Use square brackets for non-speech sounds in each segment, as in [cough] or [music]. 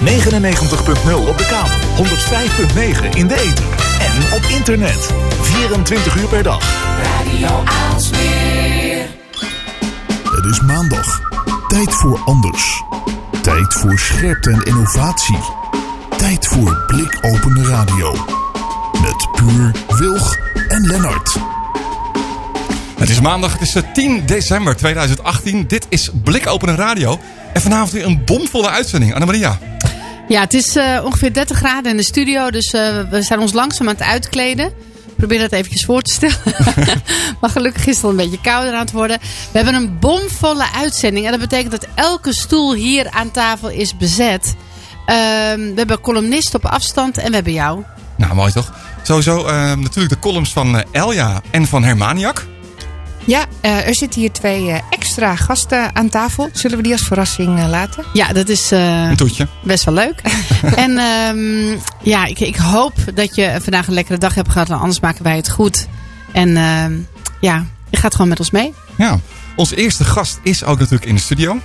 99.0 op de kabel, 105.9 in de ether en op internet. 24 uur per dag. Radio Aalsmeer. Het is maandag. Tijd voor anders. Tijd voor scherpte en innovatie. Tijd voor blikopende radio. Met Puur, Wilg en Lennart. Het is maandag, het is eh, 10 december 2018. Dit is Blikopen Radio. En vanavond weer een bomvolle uitzending. Annemaria. Ja, het is uh, ongeveer 30 graden in de studio. Dus uh, we zijn ons langzaam aan het uitkleden. Probeer dat eventjes voor te stellen. [laughs] maar gelukkig is het al een beetje kouder aan het worden. We hebben een bomvolle uitzending. En dat betekent dat elke stoel hier aan tafel is bezet. Uh, we hebben columnist op afstand en we hebben jou. Nou, mooi toch? Sowieso natuurlijk de columns van Elja en van Hermaniak. Ja, uh, er zitten hier twee uh, extra gasten aan tafel. Zullen we die als verrassing uh, laten? Ja, dat is een toetje. best wel leuk. [laughs] en um, ja, ik, ik, hoop dat je vandaag een lekkere dag hebt gehad. Anders maken wij het goed. En ehm, ja, je gaat gewoon met ons mee. Ja, onze eerste gast is ook natuurlijk in de studio.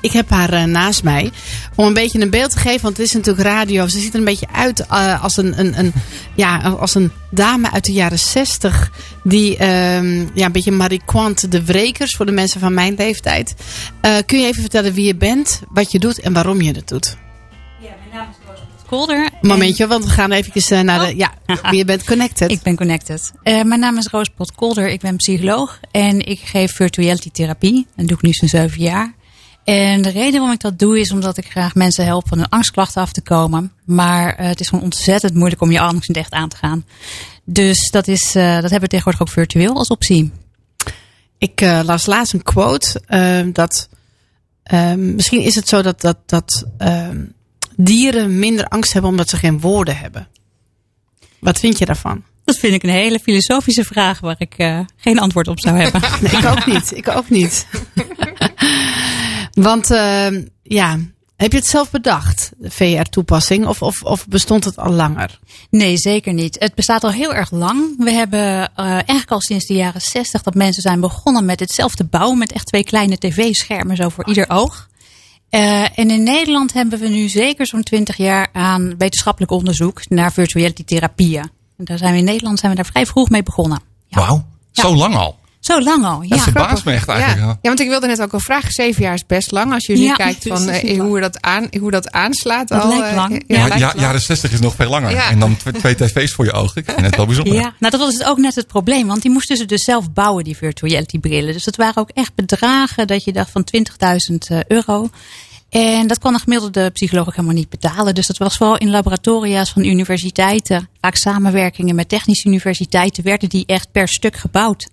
Ik heb haar uh, naast mij. Om een beetje een beeld te geven. Want het is natuurlijk radio. Ze ziet er een beetje uit uh, als, een, een, een, ja, als een dame uit de jaren zestig. Die uh, ja, een beetje Marie Quant de Wrekers. Voor de mensen van mijn leeftijd. Uh, kun je even vertellen wie je bent. Wat je doet en waarom je het doet. Ja, mijn naam is Roos Kolder. Momentje, want we gaan even naar de... Ja, wie je bent connected. Ik ben connected. Uh, mijn naam is Roos Potkolder. Ik ben psycholoog. En ik geef virtuality therapie. Dat doe ik nu zo'n zeven jaar. En de reden waarom ik dat doe is omdat ik graag mensen help van hun angstklachten af te komen. Maar uh, het is gewoon ontzettend moeilijk om je angst niet echt aan te gaan. Dus dat, is, uh, dat hebben we tegenwoordig ook virtueel als optie. Ik uh, las laatst een quote dat misschien is het zo dat, dat, dat dieren minder angst hebben omdat ze geen woorden hebben. Wat vind je daarvan? Dat vind ik een hele filosofische vraag waar ik geen antwoord op zou hebben. [laughs] nee, ik ook niet. Ik ook niet. [laughs] Want uh, ja, heb je het zelf bedacht, de VR-toepassing, of, of, of bestond het al langer? Nee, zeker niet. Het bestaat al heel erg lang. We hebben uh, eigenlijk al sinds de jaren zestig dat mensen zijn begonnen met hetzelfde bouwen, met echt twee kleine tv-schermen zo voor ieder oog. Uh, en in Nederland hebben we nu zeker zo'n twintig jaar aan wetenschappelijk onderzoek naar virtuality therapieën. En daar zijn we in Nederland zijn we daar vrij vroeg mee begonnen. Ja. Wauw, ja. zo lang al. Zo lang al, ja. Dat verbaast me echt eigenlijk. Ja. ja, want ik wilde net ook al vragen. Zeven jaar is best lang. Als je nu ja, kijkt van uh, hoe, dat aan, hoe dat aanslaat. Dat al, lijkt lang. Uh, ja, ja, jaren 60 is nog veel langer. En dan twee tv's voor je ogen. Ik vind het wel bijzonder. Ja, nou dat was het ook net het probleem. Want die moesten ze dus zelf bouwen, die virtuality brillen. Dus dat waren ook echt bedragen dat je dacht van 20.000 euro. En dat kon een gemiddelde psycholoog ook helemaal niet betalen. Dus dat was vooral in laboratoria's van universiteiten. Vaak samenwerkingen met technische universiteiten werden die echt per stuk gebouwd.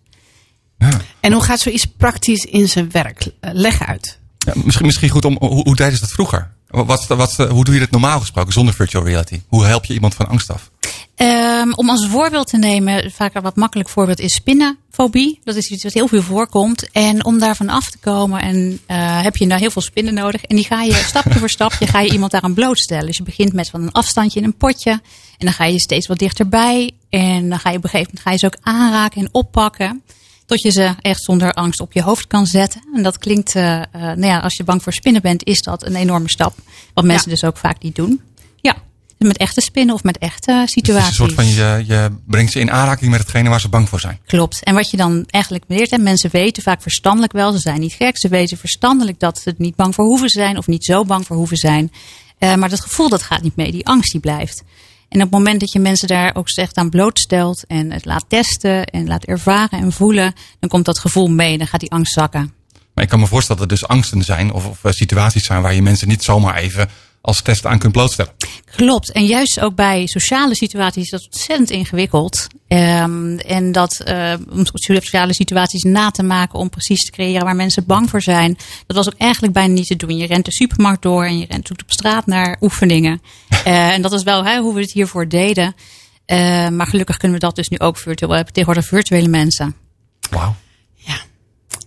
Ja. En hoe gaat zoiets praktisch in zijn werk? Leg uit. Ja, misschien, misschien goed om, hoe, hoe deden ze dat vroeger? Wat, wat, hoe doe je dat normaal gesproken zonder virtual reality? Hoe help je iemand van angst af? Um, om als voorbeeld te nemen, vaak een wat makkelijk voorbeeld is spinnenfobie. Dat is iets wat heel veel voorkomt. En om daarvan af te komen en, uh, heb je daar heel veel spinnen nodig. En die ga je [laughs] stapje voor stapje ga je iemand daaraan blootstellen. Dus je begint met van een afstandje in een potje. En dan ga je steeds wat dichterbij. En dan ga je op een gegeven moment ga je ze ook aanraken en oppakken. Tot je ze echt zonder angst op je hoofd kan zetten. En dat klinkt, uh, uh, nou ja, als je bang voor spinnen bent, is dat een enorme stap. Wat mensen ja. dus ook vaak niet doen. Ja, met echte spinnen of met echte situaties. Dus een soort van je, je brengt ze in aanraking met hetgene waar ze bang voor zijn. Klopt. En wat je dan eigenlijk leert, en mensen weten vaak verstandelijk wel, ze zijn niet gek, ze weten verstandelijk dat ze niet bang voor hoeven zijn of niet zo bang voor hoeven zijn. Uh, maar dat gevoel dat gaat niet mee, die angst die blijft. En op het moment dat je mensen daar ook echt aan blootstelt en het laat testen en laat ervaren en voelen, dan komt dat gevoel mee. Dan gaat die angst zakken. Maar ik kan me voorstellen dat er dus angsten zijn of, of situaties zijn waar je mensen niet zomaar even als test aan kunt blootstellen. Klopt. En juist ook bij sociale situaties is dat ontzettend ingewikkeld. Um, en dat uh, om sociale situaties na te maken om precies te creëren waar mensen bang voor zijn. Dat was ook eigenlijk bijna niet te doen. Je rent de supermarkt door en je rent op straat naar oefeningen. uh, [laughs] en dat is wel hè, hoe we het hiervoor deden. Uh, maar gelukkig kunnen we dat dus nu ook virtueel. Hebben tegenwoordig virtuele mensen. Wauw. Ja.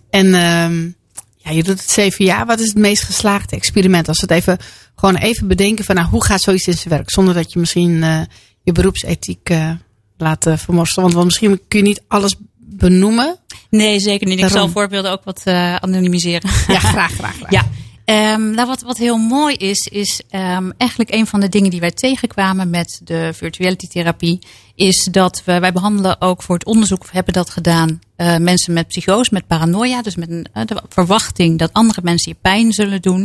En um, ja, je doet het zeven jaar. Wat is het meest geslaagde experiment? Als we het even gewoon even bedenken van nou, hoe gaat zoiets in zijn werk? Zonder dat je misschien uh, je beroepsethiek uh, laat uh, vermorsen. Want, want misschien kun je niet alles benoemen. Nee, zeker niet. Daarom. Ik zal voorbeelden ook wat anonimiseren. Ja, graag, graag. graag. [laughs] ja. Ehm, nou, wat, wat heel mooi is, is um, eigenlijk een van de dingen die wij tegenkwamen met de virtuality therapie, is dat we, wij behandelen ook voor het onderzoek, hebben dat gedaan, uh, mensen met psychose, met paranoia, dus met een, uh, de verwachting dat andere mensen je pijn zullen doen.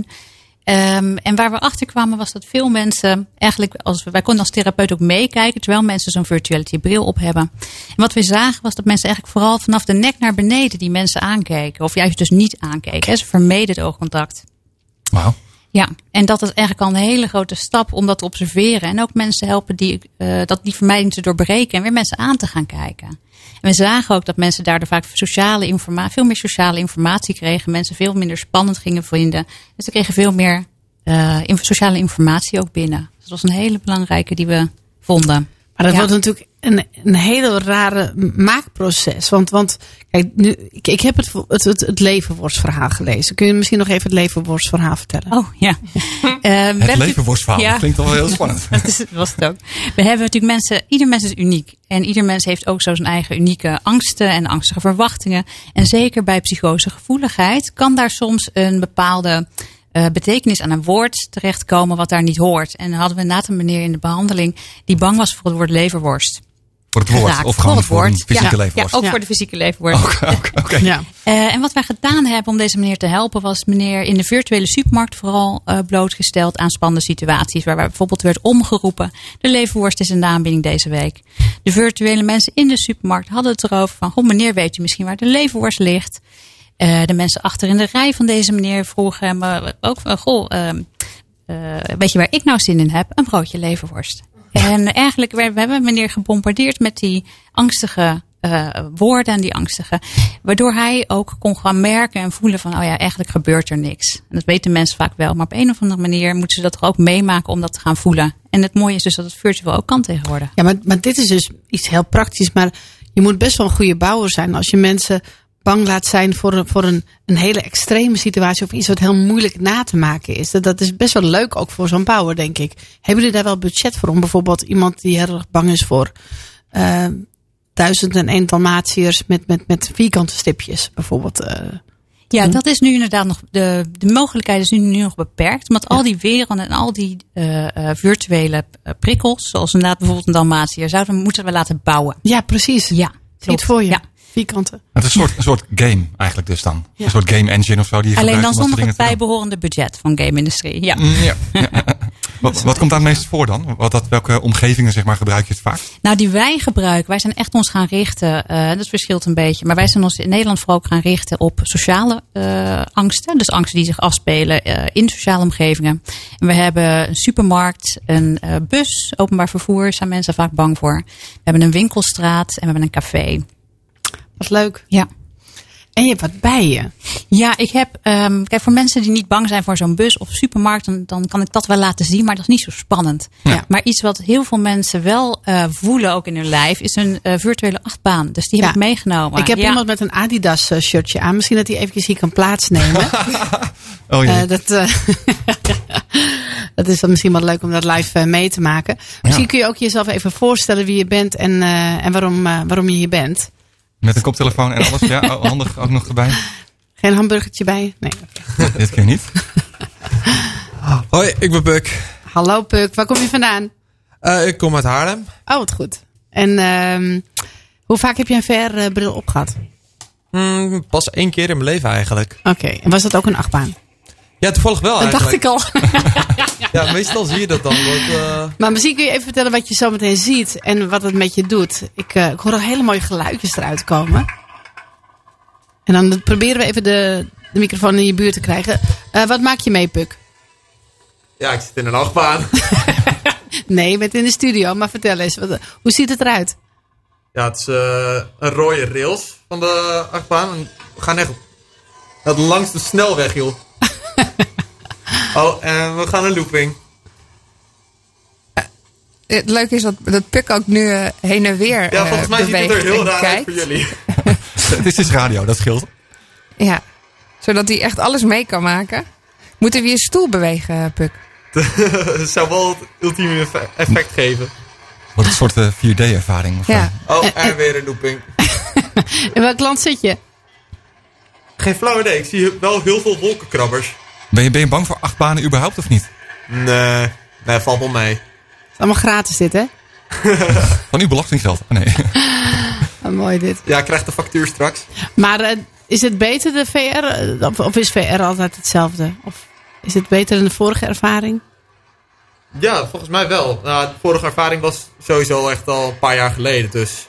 Um, en waar we achter kwamen was dat veel mensen eigenlijk, als wij konden als therapeut ook meekijken, terwijl mensen zo'n virtuality bril op hebben. En wat we zagen was dat mensen eigenlijk vooral vanaf de nek naar beneden die mensen aankeken. Of juist dus niet aankeken. Ze vermeden het oogcontact. Wauw. Ja, en dat is eigenlijk al een hele grote stap om dat te observeren. En ook mensen helpen die, uh, dat die vermijding te doorbreken en weer mensen aan te gaan kijken. En we zagen ook dat mensen daardoor vaak sociale informatie, veel meer sociale informatie kregen. Mensen veel minder spannend gingen vinden. Dus ze kregen veel meer uh, sociale informatie ook binnen. Dus dat was een hele belangrijke die we vonden. Maar dat ja. wordt natuurlijk een, een hele rare maakproces. Want, want kijk, nu, ik, ik heb het, het, het, het levenworstverhaal gelezen. Kun je misschien nog even het levenworstverhaal vertellen? Oh ja. uh, [laughs] het levenworstverhaal, ja. klinkt wel heel spannend. [laughs] dat is, was het ook. We hebben natuurlijk mensen, ieder mens is uniek. En ieder mens heeft ook zo zijn eigen unieke angsten en angstige verwachtingen. En zeker bij psychosegevoeligheid kan daar soms een bepaalde uh, betekenis aan een woord terechtkomen wat daar niet hoort. En dan hadden we inderdaad een meneer in de behandeling die bang was voor het woord leverworst. Voor het woord? Of gewoon voor, het woord. voor fysieke ja, leverworst? Ja, ook ja. voor de fysieke leverworst. Oké, okay, okay. ja. Uh, en wat wij gedaan hebben om deze meneer te helpen... was meneer in de virtuele supermarkt vooral uh, blootgesteld aan spannende situaties. Waar bijvoorbeeld werd omgeroepen... de leverworst is in de aanbieding deze week. De virtuele mensen in de supermarkt hadden het erover van... goh meneer, weet u misschien waar de leverworst ligt? Uh, de mensen achter in de rij van deze meneer vroegen hem ook van... goh, weet je waar ik nou zin in heb? Een broodje leverworst. En eigenlijk, we hebben meneer gebombardeerd met die angstige woorden en die angstige. Waardoor hij ook kon gaan merken en voelen van, oh ja, eigenlijk gebeurt er niks. En dat weten mensen vaak wel. Maar op een of andere manier moeten ze dat toch ook meemaken om dat te gaan voelen. En het mooie is dus dat het virtueel ook kan tegenwoordig. Ja, maar, maar dit is dus iets heel praktisch. Maar je moet best wel een goede bouwer zijn als je mensen bang laat zijn voor, een, voor een, een hele extreme situatie of iets wat heel moeilijk na te maken is. Dat, dat is best wel leuk ook voor zo'n bouwer, denk ik. Hebben jullie daar wel budget voor om bijvoorbeeld iemand die heel erg bang is voor uh, duizend en een dalmatiërs met, met, met vierkante stipjes bijvoorbeeld? Uh, ja, dat is nu inderdaad nog, de, de mogelijkheid is nu, nu nog beperkt. Ja. al die werelden en al die uh, uh, virtuele prikkels, zoals inderdaad bijvoorbeeld een dalmatiër, zouden moeten we laten bouwen. Ja, precies. Ja, voor je. Ja vierkanten. Het is een soort, een soort game eigenlijk dus dan. Ja. Een soort game engine of zo. Die je Alleen dan zonder het bijbehorende budget van game-industrie. Ja. Mm, ja. [laughs] ja. wat, wat komt daar het meest voor dan? Wat, dat, welke omgevingen zeg maar, gebruik je het vaak? Nou, die wij gebruiken, wij zijn echt ons gaan richten. Uh, dat verschilt een beetje. Maar wij zijn ons in Nederland vooral ook gaan richten op sociale uh, angsten. Dus angsten die zich afspelen uh, in sociale omgevingen. En we hebben een supermarkt, een bus, openbaar vervoer. Zijn mensen vaak bang voor. We hebben een winkelstraat en we hebben een café. Wat leuk. Ja. En je hebt wat bij je. Ja, ik heb. Um, kijk, voor mensen die niet bang zijn voor zo'n bus of supermarkt, dan, dan kan ik dat wel laten zien, maar dat is niet zo spannend. Ja. Maar iets wat heel veel mensen wel uh, voelen, ook in hun lijf, is een uh, virtuele achtbaan. Dus die heb Ja. ik meegenomen. Ik heb ja. iemand met een Adidas eh, shirtje aan. Misschien dat hij eventjes hier kan plaatsnemen. [laughs] Oh. Eh, dat, eh, [laughs] dat is dan misschien wel leuk om dat live eh, mee te maken. Misschien kun je ook jezelf even voorstellen wie je bent en, eh, en waarom, eh, waarom je hier bent. Met een koptelefoon en alles. Ja, oh, handig ook nog erbij. [laughs] Geen hamburgertje bij? Nee. [laughs] Dit keer niet. [laughs] Hoi, ik ben Puk. Hallo Puk, waar kom je vandaan? Uh, ik kom uit Haarlem. Oh, wat goed. En ehm hoe vaak heb je een VR-bril opgehad? Hmm, pas één keer in mijn leven eigenlijk. Oké, en was dat ook een achtbaan? Ja, toevallig wel Dat dacht ik al. [laughs] Ja, meestal zie je dat dan. Uh... Maar misschien kun je even vertellen wat je zo meteen ziet en wat het met je doet. Ik, uh, ik hoor al hele mooie geluidjes eruit komen. En dan proberen we even de, de microfoon in je buurt te krijgen. Uh, wat maak je mee, Puk? Ja, ik zit in een achtbaan. [laughs] Nee, je bent in de studio, maar vertel eens. Wat, hoe ziet het eruit? Ja, het is uh, een rode rails van de achtbaan. We gaan echt het langs de snelweg, joh. Oh, en we gaan een looping. Het leuke is dat, dat Puk ook nu uh, heen en weer Ja, volgens mij ziet het er heel raar uit voor jullie. [laughs] Het is dus radio, dat scheelt. Ja, zodat hij echt alles mee kan maken. Moeten we je stoel bewegen, Puk? Het [laughs] zou wel het ultieme effe- effect geven. Wat een soort eh, 4D-ervaring. of Ja. Oh, en weer een looping. [laughs] In welk land zit je? Geen flauw idee. Ik zie wel heel veel wolkenkrabbers. Ben je, ben je bang voor achtbanen überhaupt of niet? Nee, nee, valt wel mee. Het is allemaal gratis dit, hè? [laughs] Van uw belastinggeld? Oh, nee. [laughs] Oh, mooi dit. Ja, ik krijg de factuur straks. Maar eh, is het beter de VR? eh, Of, of is VR altijd hetzelfde? Of is het beter dan de vorige ervaring? Ja, volgens mij wel. Nou, de vorige ervaring was sowieso echt al een paar jaar geleden. Dus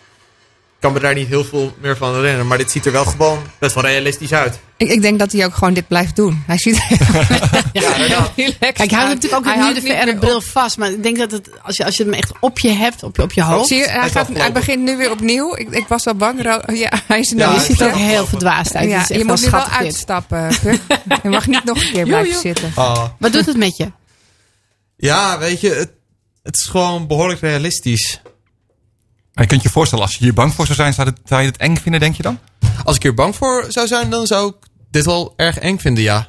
kan me daar niet heel veel meer van herinneren. Maar dit ziet er wel gewoon best wel realistisch uit. Ik, ik denk dat hij ook gewoon dit blijft doen. Hij ziet er Ja, Kijk, hij houdt natuurlijk ook Hij nu houdt de VR-bril op. vast. Maar ik denk dat het, als je, als je hem echt op je hebt, op je, op je hoofd. Zie je, hij, gaat, hij begint nu weer opnieuw. Ik, ik was al bang. Ro- Ja, hij is Ja, nou je hij ziet er ook heel verdwaasd uit. Ja, je moet nu wel uitstappen. [laughs] Je mag niet nog een keer blijven zitten. Ah. Wat doet het met je? Ja, weet je, het, het is gewoon behoorlijk realistisch. Maar je kunt je voorstellen, als je hier bang voor zou zijn, zou, het, zou je het eng vinden, denk je dan? Als ik hier bang voor zou zijn, dan zou ik dit wel erg eng vinden, ja.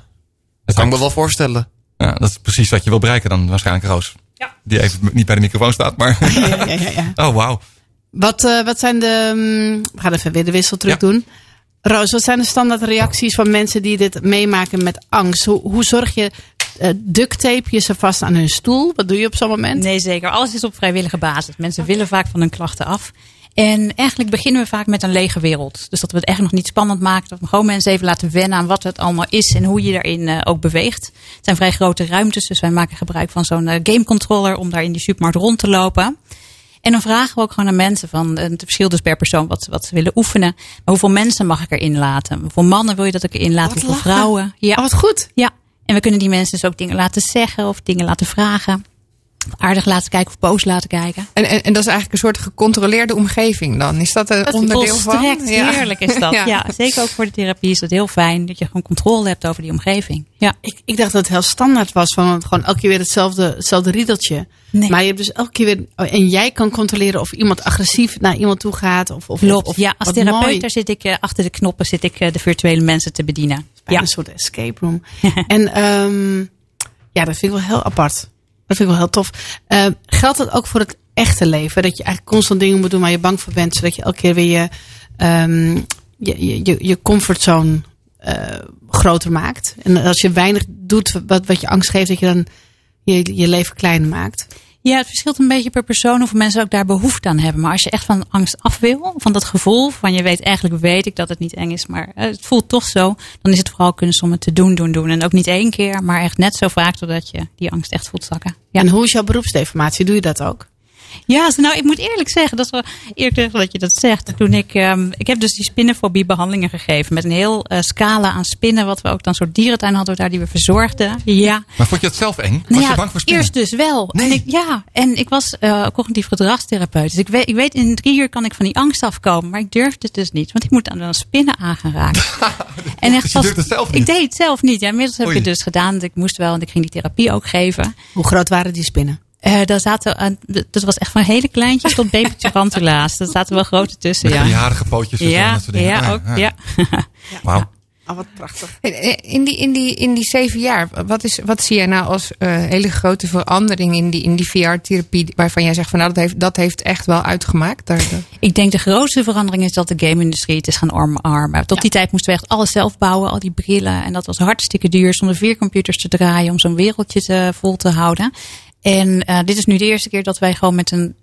Dat kan ik me wel voorstellen. Ja, dat is precies wat je wil bereiken dan waarschijnlijk, Roos. Ja. Die even niet bij de microfoon staat, maar... Ja, ja, ja, ja. [laughs] Oh, wauw. Wat, eh, wat zijn de. mm, we gaan even weer de wissel terug Ja. doen. Roos, wat zijn de standaard reacties van mensen die dit meemaken met angst? Hoe, hoe zorg je. Eh duct tape je ze vast aan hun stoel? Wat doe je op zo'n moment? Nee, zeker. Alles is op vrijwillige basis. Mensen willen vaak van hun klachten af. En eigenlijk beginnen we vaak met een lege wereld. Dus dat we het echt nog niet spannend maken. Dat we gewoon mensen even laten wennen aan wat het allemaal is en hoe je daarin eh, ook beweegt. Het zijn vrij grote ruimtes, dus wij maken gebruik van zo'n eh, gamecontroller om daar in die supermarkt rond te lopen. En dan vragen we ook gewoon aan mensen van, het verschilt dus per persoon wat, wat ze willen oefenen. Maar hoeveel mensen mag ik erin laten? Hoeveel mannen wil je dat ik erin laat? Hoeveel lachen. vrouwen? Ja. Oh, wat goed. Ja, en we kunnen die mensen dus ook dingen laten zeggen of dingen laten vragen. Aardig laten kijken of boos laten kijken. En, en, en dat is eigenlijk een soort gecontroleerde omgeving dan. Is dat een Dat onderdeel van? volstrekt Ja. heerlijk is dat. [laughs] Ja. Ja. zeker ook voor de therapie is het heel fijn dat je gewoon controle hebt over die omgeving. Ja. Ik, ik dacht dat het heel standaard was. Van gewoon elke keer weer hetzelfde, hetzelfde riedeltje. Nee. Maar je hebt dus elke keer weer. oh, En jij kan controleren of iemand agressief naar iemand toe gaat. Of, of, Klopt. of- ja, als therapeut daar zit ik eh, achter de knoppen zit ik eh, de virtuele mensen te bedienen. Ja. een soort escape room. [laughs] en ehm, ja, dat vind ik wel heel apart. Dat vind ik wel heel tof. Eh, geldt dat ook voor het echte leven? Dat je eigenlijk constant dingen moet doen waar je bang voor bent. Zodat je elke keer weer je, ehm, je, je, je, je comfortzone eh, groter maakt. En als je weinig doet wat, wat je angst geeft, dat je dan je, je leven kleiner maakt. Ja, het verschilt een beetje per persoon of mensen ook daar behoefte aan hebben. Maar als je echt van angst af wil, van dat gevoel van je weet eigenlijk weet ik dat het niet eng is, maar eh, het voelt toch zo, dan is het vooral kunst om het te doen, doen, doen. En ook niet één keer, maar echt net zo vaak totdat je die angst echt voelt zakken. Ja. En hoe is jouw beroepsdeformatie? Doe je dat ook? Ja, nou, ik moet eerlijk zeggen, dat is wel eerlijk dat je dat zegt. Toen ik, ehm, ik heb dus die spinnenfobie behandelingen gegeven met een heel eh, scala aan spinnen, wat we ook dan soort dierentuin hadden daar die we verzorgden. Ja. Maar vond je het zelf eng? Was Nou je bang voor spinnen? eerst dus wel. Nee. En ik, ja, en ik was eh, cognitief gedragstherapeut. Dus ik weet, ik weet in drie uur kan ik van die angst afkomen. Maar ik durfde het dus niet. Want ik moet aan een spinnen aan gaan raken. [laughs] en Dus je het zelf niet? Ik deed het zelf niet. Ja, inmiddels heb Oei. ik het dus gedaan. Ik moest wel, en ik ging die therapie ook geven. Hoe groot waren die spinnen? Eh daar zaten, aan- dat was echt van hele kleintjes tot baby tarantula's. Daar zaten wel grote tussen, Met ja. die harige pootjes en Ja, dat soort dingen. ja, Ah, ook, ah. ja. [laughs] Wauw. Oh, wat prachtig. In die, in, die, in die zeven jaar, wat, is, wat zie jij nou als eh, hele grote verandering in die, in die VR-therapie waarvan jij zegt van nou dat heeft, dat heeft echt wel uitgemaakt? Daar, daar- Ik denk de grootste verandering is dat de game-industrie het is gaan omarmen. Tot die tijd moesten we echt alles zelf bouwen, al die brillen. En dat was hartstikke duur, zonder vier computers te draaien om zo'n wereldje te, vol te houden. En eh, dit is nu de eerste keer dat wij gewoon met een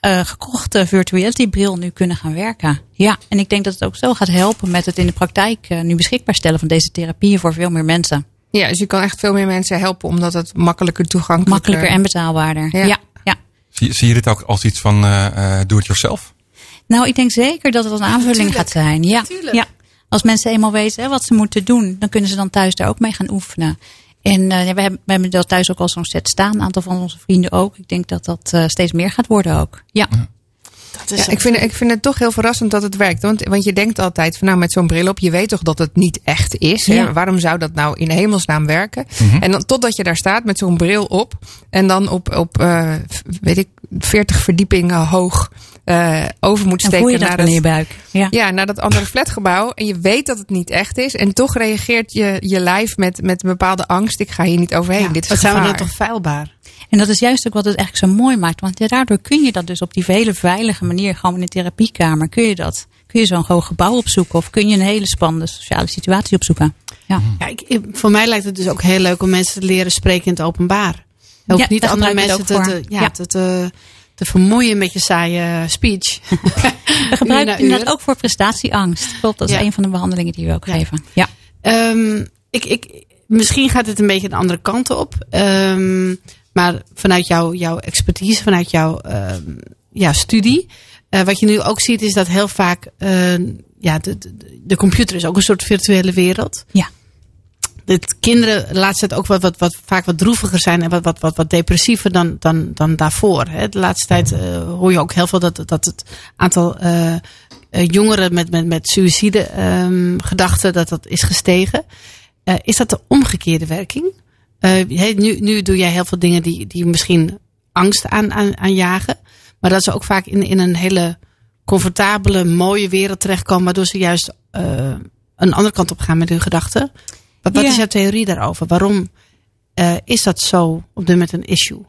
eh, gekochte virtuality bril nu kunnen gaan werken. Ja, en ik denk dat het ook zo gaat helpen met het in de praktijk eh, nu beschikbaar stellen van deze therapieën voor veel meer mensen. Ja, dus je kan echt veel meer mensen helpen omdat het makkelijker toegankelijker Makkelijker en betaalbaarder. Ja. ja. ja. Zie, zie je dit ook als iets van eh eh, do-it-yourself? Nou, ik denk zeker dat het een aanvulling tuurlijk. gaat zijn. Ja, Tuurlijk. ja. Als mensen eenmaal weten hè, wat ze moeten doen, dan kunnen ze dan thuis daar ook mee gaan oefenen. En eh, we, hebben, we hebben dat thuis ook al zo'n set staan. Een aantal van onze vrienden ook. Ik denk dat dat eh, steeds meer gaat worden ook. Ja. Ja, ik, vind, ik vind het toch heel verrassend dat het werkt. Want, want je denkt altijd van nou met zo'n bril op, je weet toch dat het niet echt is. Hè? Waarom zou dat nou in hemelsnaam werken? En dan totdat je daar staat met zo'n bril op. En dan op, op eh, weet ik, 40 verdiepingen hoog eh, over moet steken voel je dat naar buik. Ja. ja, naar dat andere flatgebouw. En je weet dat het niet echt is. En toch reageert je, je lijf met, met een bepaalde angst. Ik ga hier niet overheen. Dit is Wat zijn we dan toch feilbaar? En dat is juist ook wat het eigenlijk zo mooi maakt. Want ja, daardoor kun je dat dus op die hele veilige manier, gewoon in de therapiekamer, kun je dat, kun je zo'n hoog gebouw opzoeken of kun je een hele spannende sociale situatie opzoeken. Ja. Ja, ik, ik- voor mij lijkt het dus ook heel leuk om mensen te leren spreken in het openbaar. Je hoeft Ja, niet andere mensen te, ook ja, Ja. te, te, te vermoeien met je saaie speech. [laughs] We gebruiken het inderdaad uur. ook voor prestatieangst. Klopt, dat is Ja. een van de behandelingen die we ook Ja. geven. Ja. Ehm, ik, ik, misschien gaat het een beetje de andere kant op. Ehm, maar vanuit jouw, jouw expertise, vanuit jouw ehm, ja, studie. eh, wat je nu ook ziet is dat heel vaak... eh, ja, de, de, de computer is ook een soort virtuele wereld. Ja. Dat kinderen de laatste tijd ook wat, wat, wat, vaak wat droeviger zijn en wat, wat, wat, wat depressiever dan, dan, dan daarvoor. Hè. De laatste tijd eh, hoor je ook heel veel dat, dat het aantal eh, jongeren met, met, met suïcide ehm, gedachten dat dat is gestegen. Is dat de omgekeerde werking? Eh, nu, nu doe jij heel veel dingen die, die misschien angst aan, aan, aanjagen. Maar dat ze ook vaak in, in een hele comfortabele, mooie wereld terechtkomen. Waardoor ze juist eh, een andere kant op gaan met hun gedachten. Wat, wat Ja. is jouw theorie daarover? Waarom eh, is dat zo op dit moment een issue?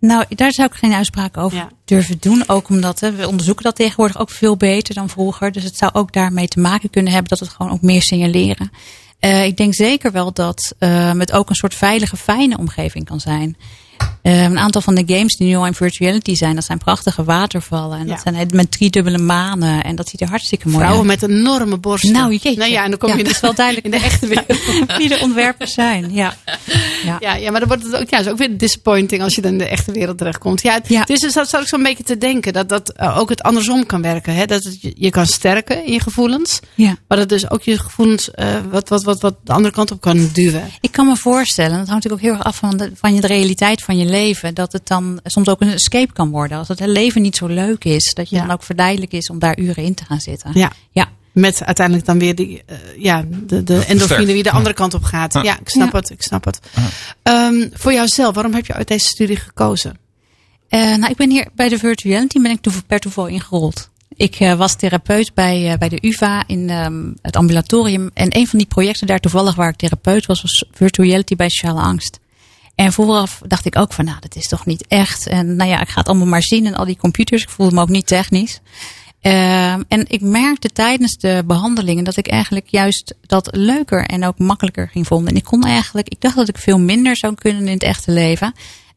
Nou, daar zou ik geen uitspraak over Ja. durven doen. Ook omdat hè, we onderzoeken dat tegenwoordig ook veel beter dan vroeger. Dus het zou ook daarmee te maken kunnen hebben dat het gewoon ook meer signaleren. Eh, ik denk zeker wel dat eh, het ook een soort veilige, fijne omgeving kan zijn. Eh, een aantal van de games die nu al in virtuality zijn, dat zijn prachtige watervallen. En Ja. dat zijn met driedubbele manen. En dat ziet er hartstikke mooi Vrouwen uit. met enorme borsten. Nou, jeetje. Nou ja, en dan kom Ja, je is wel [laughs] duidelijk in de echte [laughs] wereld. wie de ontwerpers zijn. Ja. Ja, ja, maar dan wordt het ook, ja, is ook weer disappointing als je dan in de echte wereld terechtkomt. Ja, het Ja. Dus er zat zat ik zo'n beetje te denken dat dat eh, ook het andersom kan werken. Hè? Dat het je, kan sterken in je gevoelens. ja. Maar dat dus ook je gevoelens eh, wat, wat, wat, wat de andere kant op kan duwen. Ik kan me voorstellen, dat hangt natuurlijk ook heel erg af van de, van je- de realiteit van je leven, dat het dan soms ook een escape kan worden. Als het leven niet zo leuk is, dat je Ja. dan ook verleidelijk is om daar uren in te gaan zitten. Ja. Ja. Met uiteindelijk dan weer die, eh, ja, de, de endorfine die de andere kant op gaat. Ja, ik snap Ja. het. Ik snap het. Ehm, voor jouzelf, waarom heb je uit deze studie gekozen? Eh, nou, ik ben hier bij de Virtuality ben ik per toeval ingerold. Ik eh, was therapeut bij, eh, bij de UvA in ehm, het ambulatorium. En een van die projecten daar toevallig waar ik therapeut was, was Virtuality bij sociale angst. En vooraf dacht ik ook van, nou, dat is toch niet echt. En nou ja, ik ga het allemaal maar zien en al die computers. Ik voelde me ook niet technisch. Ehm, en ik merkte tijdens de behandelingen dat ik eigenlijk juist dat leuker en ook makkelijker ging vonden. En ik kon eigenlijk, ik dacht dat ik veel minder zou kunnen in het echte leven.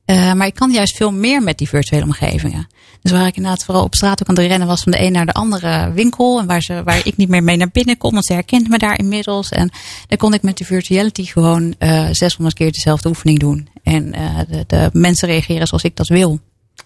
Eh, maar ik kan juist veel meer met die virtuele omgevingen. Dus waar ik inderdaad vooral op straat ook aan het rennen was van de een naar de andere winkel. En waar, ze, waar ik niet meer mee naar binnen kon, want ze herkent me daar inmiddels. En dan kon ik met de virtuality gewoon eh 600 keer dezelfde oefening doen. En eh, de, de mensen reageren zoals ik dat wil.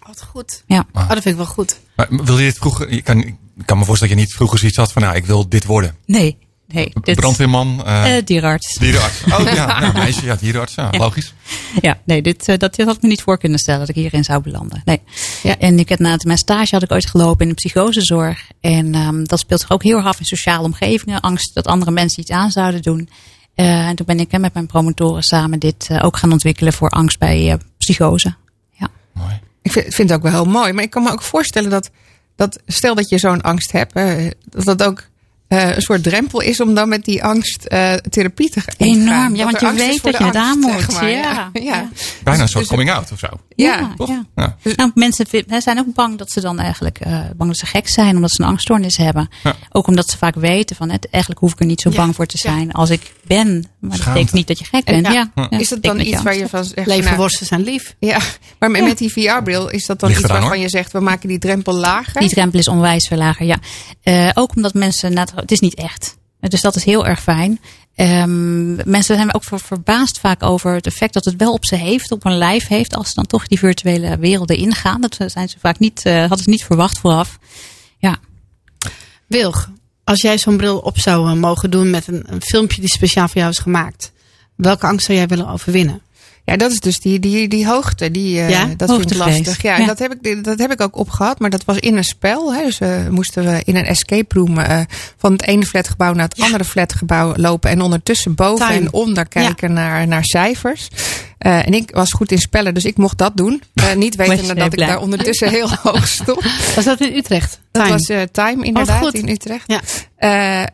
Wat goed. Ja. Oh, dat vind ik wel goed. Maar wil je dit vroeger... Je kan, ik kan me voorstellen dat je niet vroeger zoiets had van... Nou, ik wil dit worden. Nee, nee. dit- Brandweerman, dierenarts. dierenarts. Oh ja, [laughs] nou, meisje, ja, dierenarts. Ja, logisch. Ja, nee, dit, dat, dit had ik me niet voor kunnen stellen dat ik hierin zou belanden. Nee. Ja. En ik had na mijn stage had ik ooit gelopen in de psychosezorg. En ehm, dat speelt zich ook heel erg af in sociale omgevingen. Angst dat andere mensen iets aan zouden doen. Eh, en toen ben ik met mijn promotoren samen dit eh, ook gaan ontwikkelen voor angst bij eh, psychose. Ja. Mooi. Ik vind, vind het ook wel heel mooi. Maar ik kan me ook voorstellen dat, dat stel dat je zo'n angst hebt, eh, dat dat ook eh, een soort drempel is om dan met die angst eh, therapie te gaan. Enorm, ja, want je weet dat je het aan angst, moet. zeg maar. Ja, ja. ja. Bijna een soort dus- coming out of zo. Ja. Toch? ja. Ja. Nou, mensen zijn ook bang dat ze dan eigenlijk eh, bang dat ze gek zijn, omdat ze een angststoornis hebben. Ja. Ook omdat ze vaak weten van het, eigenlijk hoef ik er niet zo Ja. bang voor te Ja. zijn als ik ben. Maar dat betekent niet dat je gek En- bent. ja. Ja. Ja. Is dat dan iets waar je van zegt? nou, Leverworsten zijn lief. ja, maar met, met die VR-bril is dat dan Ligt iets eraan, waarvan hoor. je zegt, we maken die drempel lager? Die drempel is onwijs veel lager, ja. Eh, ook omdat mensen, na het het is niet echt. Dus dat is heel erg fijn. Ehm, mensen zijn ook ver- verbaasd vaak over het effect dat het wel op ze heeft, op hun lijf heeft, als ze dan toch die virtuele werelden ingaan. Dat zijn ze vaak niet, eh, hadden ze niet verwacht vooraf. Ja. Wilg, als jij zo'n bril op zou eh, mogen doen met een filmpje die speciaal voor jou is gemaakt. Welke angst zou jij willen overwinnen? Ja, dat is dus die, die, die hoogte. Die, eh, Ja? dat vind ik lastig. Ja, en. Dat, heb ik, dat heb ik ook opgehad, maar dat was in een spel. Hè. Dus eh, moesten we in een escape room eh, van het ene flatgebouw naar het andere flatgebouw lopen. En ondertussen boven Time. en onder kijken naar, naar cijfers. Eh, en ik was goed in spellen, dus ik mocht dat doen. Niet [laughs] Was wetende dat ik daar ondertussen heel [laughs] hoog stond. Was dat in Utrecht? Dat Time. was eh, Time inderdaad in Utrecht. Ja.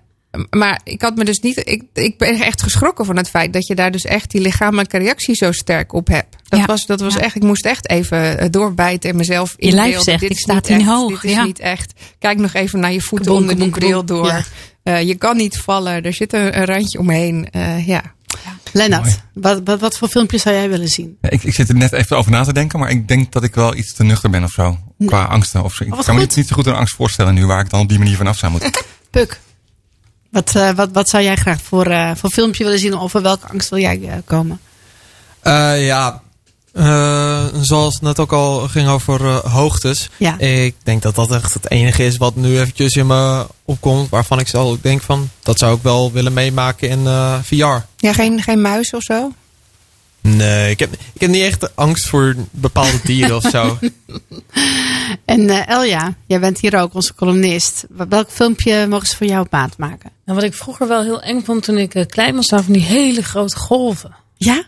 Maar ik had me dus niet. Ik, ik ben echt geschrokken van het feit dat je daar dus echt die lichamelijke reactie zo sterk op hebt. Dat Ja. was, dat was Ja. echt. Ik moest echt even eh, doorbijten en mezelf Je lijf inbeelden. zegt, Dit ik sta niet tien echt, hoog, Dit is ja. niet echt. Kijk nog even naar je voeten onder die kaboom, bril door. Ja. Eh, je kan niet vallen. Er zit een, een randje omheen. Eh, ja. Lennart, wat, wat, wat voor filmpjes zou jij willen zien? Ik, ik zit er net even over na te denken, maar ik denk dat ik wel iets te nuchter ben of zo. Qua angsten of zo. Ik Oh, kan me niet, niet zo goed een angst voorstellen nu waar ik dan op die manier vanaf zou moeten. Puk. Wat, eh, wat, wat zou jij graag voor, eh, voor filmpje willen zien? Of voor welke angst wil jij eh, komen? Ja, zoals het net ook al ging over hoogtes. Ja. Ik denk dat dat echt het enige is wat nu eventjes in me opkomt. Waarvan ik zelf ook denk van, dat zou ik wel willen meemaken in VR. ja, geen, geen muis of zo? Nee, ik heb, ik heb niet echt angst voor bepaalde dieren of zo. [laughs] En Elja, jij bent hier ook onze columnist. Welk filmpje mogen ze voor jou op maat maken? Wat ik vroeger wel heel eng vond toen ik eh, klein was, waren van die hele grote golven. Ja?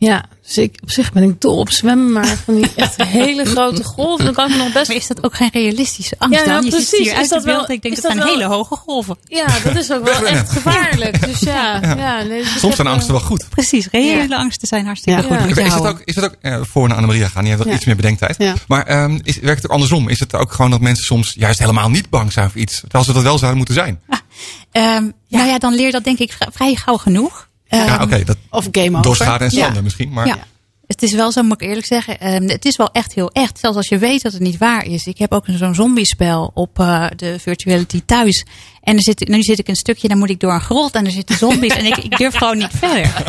Ja, dus ik, op zich ben ik dol op zwemmen, maar van die echt [laughs] hele grote golven, dan kan ik me nog best... Maar is dat ook geen realistische angst Ja, ja, dan? Je precies. ziet hier Is uit dat beeld. wel- ik denk is dat dat zijn wel- hele hoge golven. Ja, dat is ook wel echt gevaarlijk. Dus ja, ja. nee, dus Soms zijn eh, angsten wel goed. Precies, reële angsten zijn hartstikke Ja. goed. Is het houden. ook, is het ook eh, voor naar Annemaria gaan? Die heeft wel Ja. iets meer bedenktijd. Ja. Maar ehm, is, werkt het ook andersom? Is het ook gewoon dat mensen soms juist helemaal niet bang zijn voor iets? Terwijl ze dat wel zouden moeten zijn. Ehm, Nou ja, dan leer je dat denk ik vri- vrij gauw genoeg. Ja, Ehm, oké. Of game over? door schade en schande misschien. Maar Ja. Het is wel zo, moet ik eerlijk zeggen. ehm, het is wel echt heel echt. Zelfs als je weet dat het niet waar is. Ik heb ook zo'n zombiespel op eh, de Virtuality thuis. En er zit, nu zit ik een stukje, dan moet ik door een grot en er zitten zombies. en ik, ik durf gewoon niet verder. [laughs]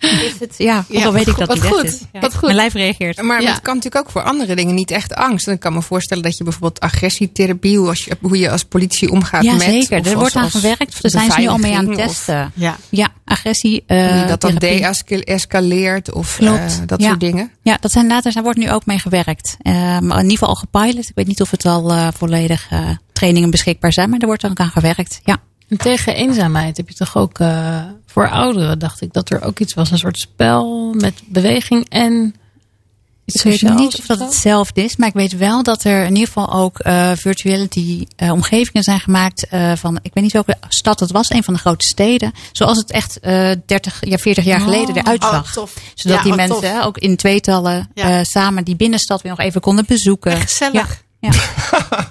Dus het, ja, ook Ja, al weet ik dat wat niet goed, is. Ja, wat goed. Mijn lijf reageert. Maar Ja. het kan natuurlijk ook voor andere dingen niet echt angst. En ik kan me voorstellen dat je bijvoorbeeld agressietherapie, hoe, als je, hoe je als politie omgaat Ja, met. zeker. of Er als- wordt aan gewerkt. Daar zijn ze nu al mee aan het testen. Ja. Ja, agressie. Of eh, die dat dan de-escaleert of eh, dat Ja. soort dingen. Ja, dat zijn later, daar wordt nu ook mee gewerkt. Eh, maar in ieder geval al gepilot. Ik weet niet of het al eh, volledig eh, trainingen beschikbaar zijn, maar er wordt ook aan gewerkt. Ja. En tegen eenzaamheid heb je toch ook eh, voor ouderen, dacht ik, dat er ook iets was. Een soort spel met beweging en iets Ik weet sociaals niet of dat hetzelfde is, maar ik weet wel dat er in ieder geval ook eh virtuality eh, omgevingen zijn gemaakt eh, van, ik weet niet welke stad het was, een van de grote steden. Zoals het echt eh 30, ja, 40 jaar geleden eruit Oh, zag. tof. Zodat Ja, die oh, mensen tof. ook in tweetallen Ja. eh, samen die binnenstad weer nog even konden bezoeken. Echt gezellig. Ja. Ja.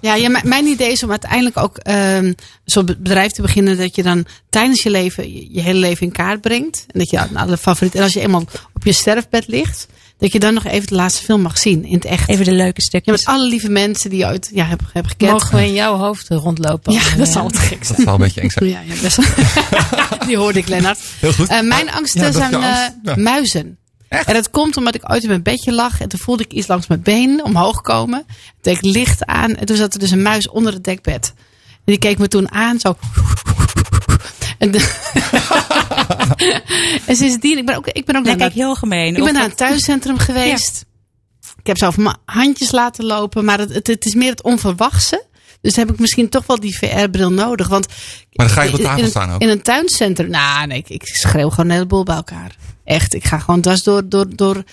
Ja, ja, mijn- idee is om uiteindelijk ook ehm zo'n be- bedrijf te beginnen dat je dan tijdens je leven je, je hele leven in kaart brengt. En dat je nou, de favoriet. En als je eenmaal op je sterfbed ligt, dat je dan nog even de laatste film mag zien in het echt. Even de leuke Ja, stukjes. met alle lieve mensen die je ooit ja, hebben, hebben gekend. Mogen we in jouw hoofd rondlopen? Ja, dat zal te gek dat zijn. zal een beetje eng zijn. Ja, ja, best wel. [laughs] Die hoorde ik, Lennart. Heel goed. Eh, mijn angsten ja, dat zijn eh, angst. Ja. muizen. Echt? En dat komt omdat ik ooit in mijn bedje lag en toen voelde ik iets langs mijn been omhoog komen. Toen deed ik licht aan en toen zat er dus een muis onder het dekbed. En die keek me toen aan, zo. [laughs] En, de- [laughs] en sindsdien, ik ben ook, ik ben ook naar, kijk, heel gemeen. ik ben naar een thuiscentrum geweest. Ik heb zelf mijn handjes laten lopen, maar het, het, het is meer het onverwachte. Dus heb ik misschien toch wel die VR-bril nodig. Want Maar dan ga je op tafel in, een- staan ook. In een tuincentrum. Nou, nee, ik, ik schreeuw gewoon een heleboel bij elkaar. Echt, ik ga gewoon dwars door, door, door,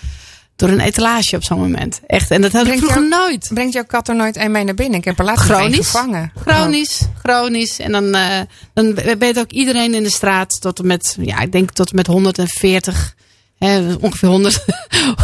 door een etalage op zo'n moment. Echt, en dat had ik Brengt vroeger jou- nooit. Brengt jouw kat er nooit een mee naar binnen? Ik heb er laatst Chronisch. gevangen. Chronisch, chronisch. En dan, eh dan weet ook iedereen in de straat tot en met, ja, ik denk tot en met 140. Hè, ongeveer 100,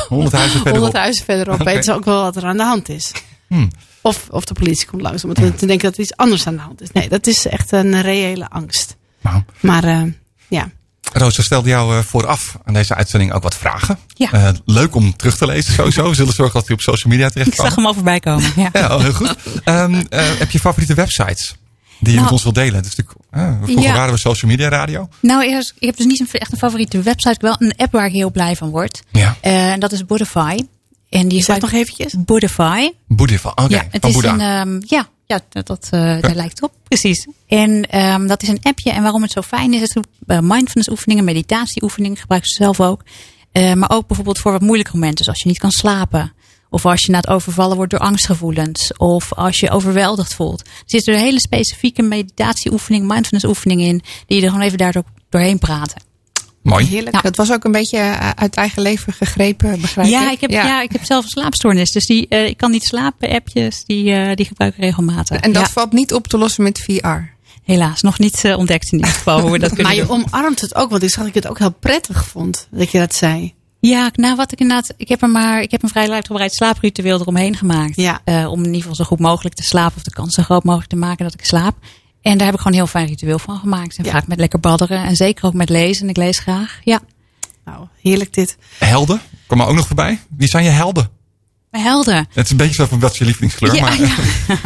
100 huizen verderop. 100 huizen verderop. Oké. Weten ze ook wel wat er aan de hand is. Hmm. Of, of de politie komt langs om te, te denken dat er iets anders aan de hand is. Nee, dat is echt een reële angst. Nou, Maar eh, ja. Roos, we stelden jou eh, vooraf aan deze uitzending ook wat vragen. Ja. Eh, leuk om terug te lezen sowieso. We zullen zorgen dat die op social media Ik zag hem al voorbij komen. Ja. [laughs] Ja, oh, heel goed. Ehm, eh, heb je favoriete websites die je Nou, met ons wilt delen? Het is natuurlijk, eh, vroeger ja. waren we social media radio. Nou, eerst- ik heb dus niet een, echt een favoriete website. Wel een app waar ik heel blij van word. Ja. Eh, En dat is Bodify. En die Zeg nog eventjes. Bodify. Boeddha. Oké, ja, het van is een, ehm, ja, ja, dat, dat, eh, daar lijkt op. Precies. En ehm, dat is een appje. En waarom het zo fijn is, het doet uh, mindfulness oefeningen, meditatieoefeningen, gebruik ze zelf ook. Eh, maar ook bijvoorbeeld voor wat moeilijke momenten, zoals je niet kan slapen. Of als je na het overvallen wordt door angstgevoelens. Of als je overweldigd voelt. Er zitten er hele specifieke meditatieoefeningen, mindfulness oefeningen in. Die je er gewoon even daardoor doorheen praten. Mooi. Heerlijk. Ja. Dat was ook een beetje eh, uit eigen leven gegrepen, begrijp Ja, ik? heb, ja. ik heb zelf een slaapstoornis. Dus die, eh, ik kan niet slapen. Appjes, die, eh, die gebruik ik regelmatig. En dat Ja. valt niet op te lossen met VR. helaas nog niet ontdekt in ieder geval hoe we dat [laughs] kunnen Maar je omarmt het ook, want ik zag dat ik het ook heel prettig vond dat je dat zei. Ja, nou wat ik inderdaad, ik heb er maar, ik heb een vrij uitgebreid slaapritueel eromheen gemaakt. Ja. Eh, om in ieder geval zo goed mogelijk te slapen of de kans zo groot mogelijk te maken dat ik slaap. En daar heb ik gewoon een heel fijn ritueel van gemaakt. En Ja. vaak met lekker badderen en zeker ook met lezen. Ik lees graag. Ja. Nou, heerlijk dit. Helden, kom maar ook nog voorbij. Wie zijn je helden? Maar helder. Het is een beetje zo van wat je lievelingskleur, Ja, maar ja.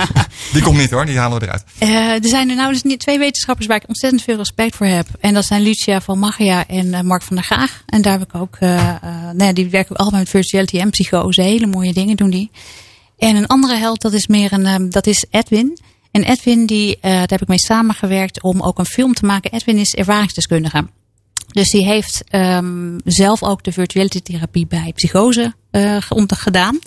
[laughs] die komt niet hoor, die halen we eruit. Eh, er zijn er nou dus niet twee wetenschappers waar ik ontzettend veel respect voor heb. En dat zijn Lucia van Magia en eh, Mark van der Graag. En daar heb ik ook, eh eh, nou ja, die werken ook allemaal met virtuality en psychose. Hele mooie dingen doen die. En een andere held, dat is meer een, ehm, dat is Edwin. En Edwin, die, eh, daar heb ik mee samengewerkt om ook een film te maken. Edwin is ervaringsdeskundige. Dus die heeft ehm, zelf ook de virtuality therapie bij psychose eh, gedaan.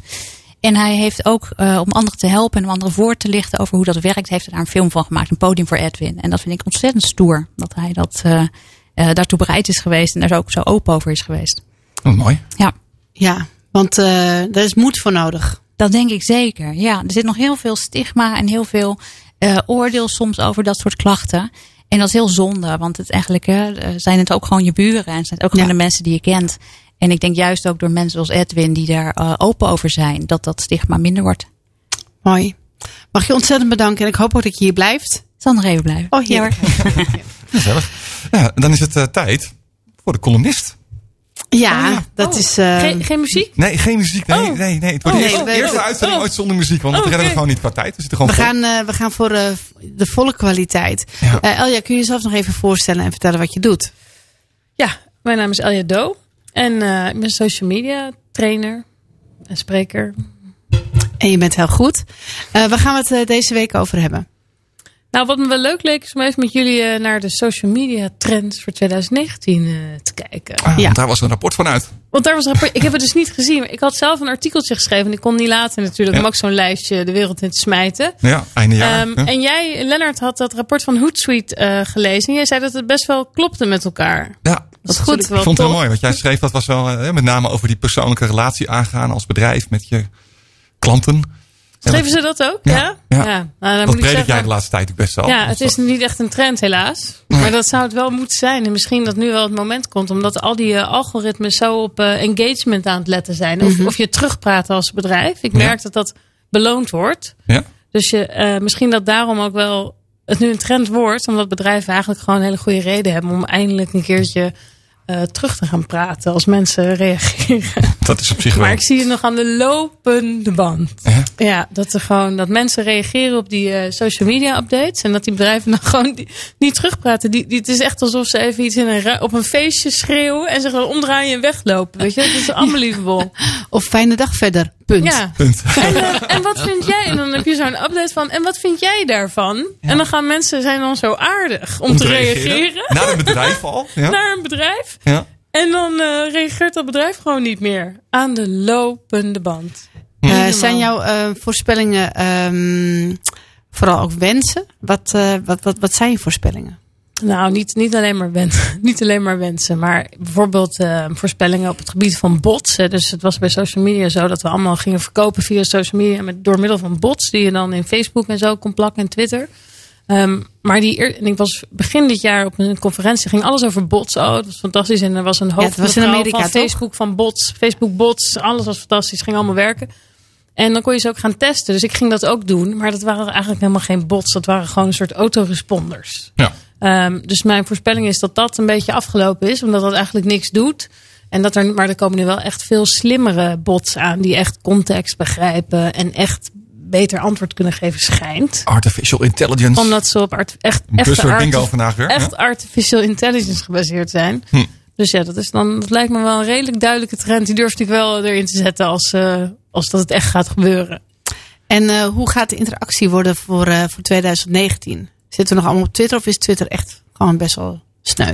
En hij heeft ook, eh, om anderen te helpen en om anderen voor te lichten over hoe dat werkt, heeft hij daar een film van gemaakt. Een podium voor Edwin. En dat vind ik ontzettend stoer. Dat hij dat, daartoe bereid is geweest en daar ook zo open over is geweest. Oh, mooi. Ja, Ja, want eh daar is moed voor nodig. Dat denk ik zeker. Ja, er zit nog heel veel stigma en heel veel eh, oordeel soms over dat soort klachten. En dat is heel zonde, want het eigenlijk hè, eh, zijn het ook gewoon je buren en zijn het ook gewoon Ja. de mensen die je kent. En ik denk juist ook door mensen zoals Edwin die daar eh, open over zijn, dat dat stigma minder wordt. Mooi. Mag je ontzettend bedanken en ik hoop ook dat je hier blijft. Ik zal nog even blijven. Oh, Ja, heerlijk. hoor. Gezellig. Ja, dan is het eh, tijd voor de columnist. Ja, dat Oh. is... eh, Geen, geen muziek? Nee, geen muziek. Nee, Oh. nee, nee. Het wordt Oh, de eerste, nee, we- eerste uitzending oh. ooit zonder muziek. Want Oh, dat redden we gewoon niet qua tijd. We zitten gewoon we, vol. gaan, eh, we gaan voor eh, de volle kwaliteit. Ja. Eh, Elja, kun je jezelf nog even voorstellen en vertellen wat je doet? Ja, mijn naam is Elja Do. En eh, ik ben social media trainer en spreker. En je bent heel goed. Eh waar gaan we het deze week over hebben? Nou, wat me wel leuk leek is om even met jullie eh, naar de social media trends voor 2019 eh, te kijken. Ah, Ja. want Daar was een rapport van uit. Want daar was een rapport. Ik heb het dus niet gezien. maar Ik had zelf een artikeltje geschreven. En ik kon niet laten natuurlijk Ja. om ook zo'n lijstje de wereld in te smijten. Ja, einde jaar. Ehm, ja. En jij, Lennart, had dat rapport van Hootsuite eh gelezen. En jij zei dat het best wel klopte met elkaar. ja, Dat is goed. wel ik vond het tof. heel mooi. Wat jij schreef, dat was wel met name over die persoonlijke relatie aangaan als bedrijf met je klanten. Schreven ze dat ook? Ja, Ja. ja. Nou, dan Dat moet ik jij de laatste tijd ook best wel. Ja, Dus het is niet echt een trend helaas. Maar dat zou het wel moeten zijn. En misschien dat nu wel het moment komt. Omdat al die eh, algoritmes zo op eh, engagement aan het letten zijn. Of, of je terugpraat als bedrijf. Ik Ja. merk dat dat beloond wordt. Ja. Dus je, eh, misschien dat daarom ook wel het nu een trend wordt. Omdat bedrijven eigenlijk gewoon een hele goede reden hebben. Om eindelijk een keertje terug te gaan praten. Als mensen [laughs] reageren. Dat is op zich wel. Maar ik zie het nog aan de lopende band. Ja. Ja, dat er gewoon dat mensen reageren op die eh, social media updates. En dat die bedrijven [laughs] dan gewoon die, niet terugpraten. Die, die, het is echt alsof ze even iets in een, op een feestje schreeuwen. En ze gewoon omdraaien en weglopen. Weet je, dat is [laughs] unbelievable. Of fijne dag verder. Punt. Ja. Punt. En, eh, en wat vind jij? En dan heb je zo'n update van. En wat vind jij daarvan? En dan gaan mensen zijn dan zo aardig om, te reageren. Naar een bedrijf al. Ja. [laughs] Naar een bedrijf. ja. En dan eh, reageert dat bedrijf gewoon niet meer. Aan de lopende band. Eh, zijn jouw eh, voorspellingen ehm, vooral ook wensen? Wat, wat, wat, wat zijn je voorspellingen? Nou, niet, niet, alleen maar wensen, [laughs] niet alleen maar wensen. Maar bijvoorbeeld voorspellingen op het gebied van bots. Hè. Dus het was bij social media zo dat we allemaal gingen verkopen via social media. Met, door middel van bots die je dan in Facebook en zo kon plakken en Twitter. Ehm, maar die, eer- en ik was begin dit jaar op een conferentie. ging alles over bots. Oh, dat was fantastisch. En er was een hoofd het was in Amerika, van toch? Facebook van bots. Facebook bots. Alles was fantastisch. Ging allemaal werken. En dan kon je ze ook gaan testen. Dus ik ging dat ook doen. Maar dat waren eigenlijk helemaal geen bots. Dat waren gewoon een soort autoresponders. Ja. Ehm, dus mijn voorspelling is dat dat een beetje afgelopen is. Omdat dat eigenlijk niks doet. En dat er, maar er komen nu wel echt veel slimmere bots aan. Die echt context begrijpen. En echt beter antwoord kunnen geven schijnt. Artificial intelligence. Omdat ze op art, echt, echte Buzzword bingo arti- vandaag weer. echt artificial intelligence gebaseerd zijn. Hm. Dus ja, dat, is dan, dat lijkt me wel een redelijk duidelijke trend. Die durfde ik wel erin te zetten als, eh, als dat het echt gaat gebeuren. En eh, hoe gaat de interactie worden voor, eh, voor 2019? Zitten we nog allemaal op Twitter of is Twitter echt gewoon best wel sneu?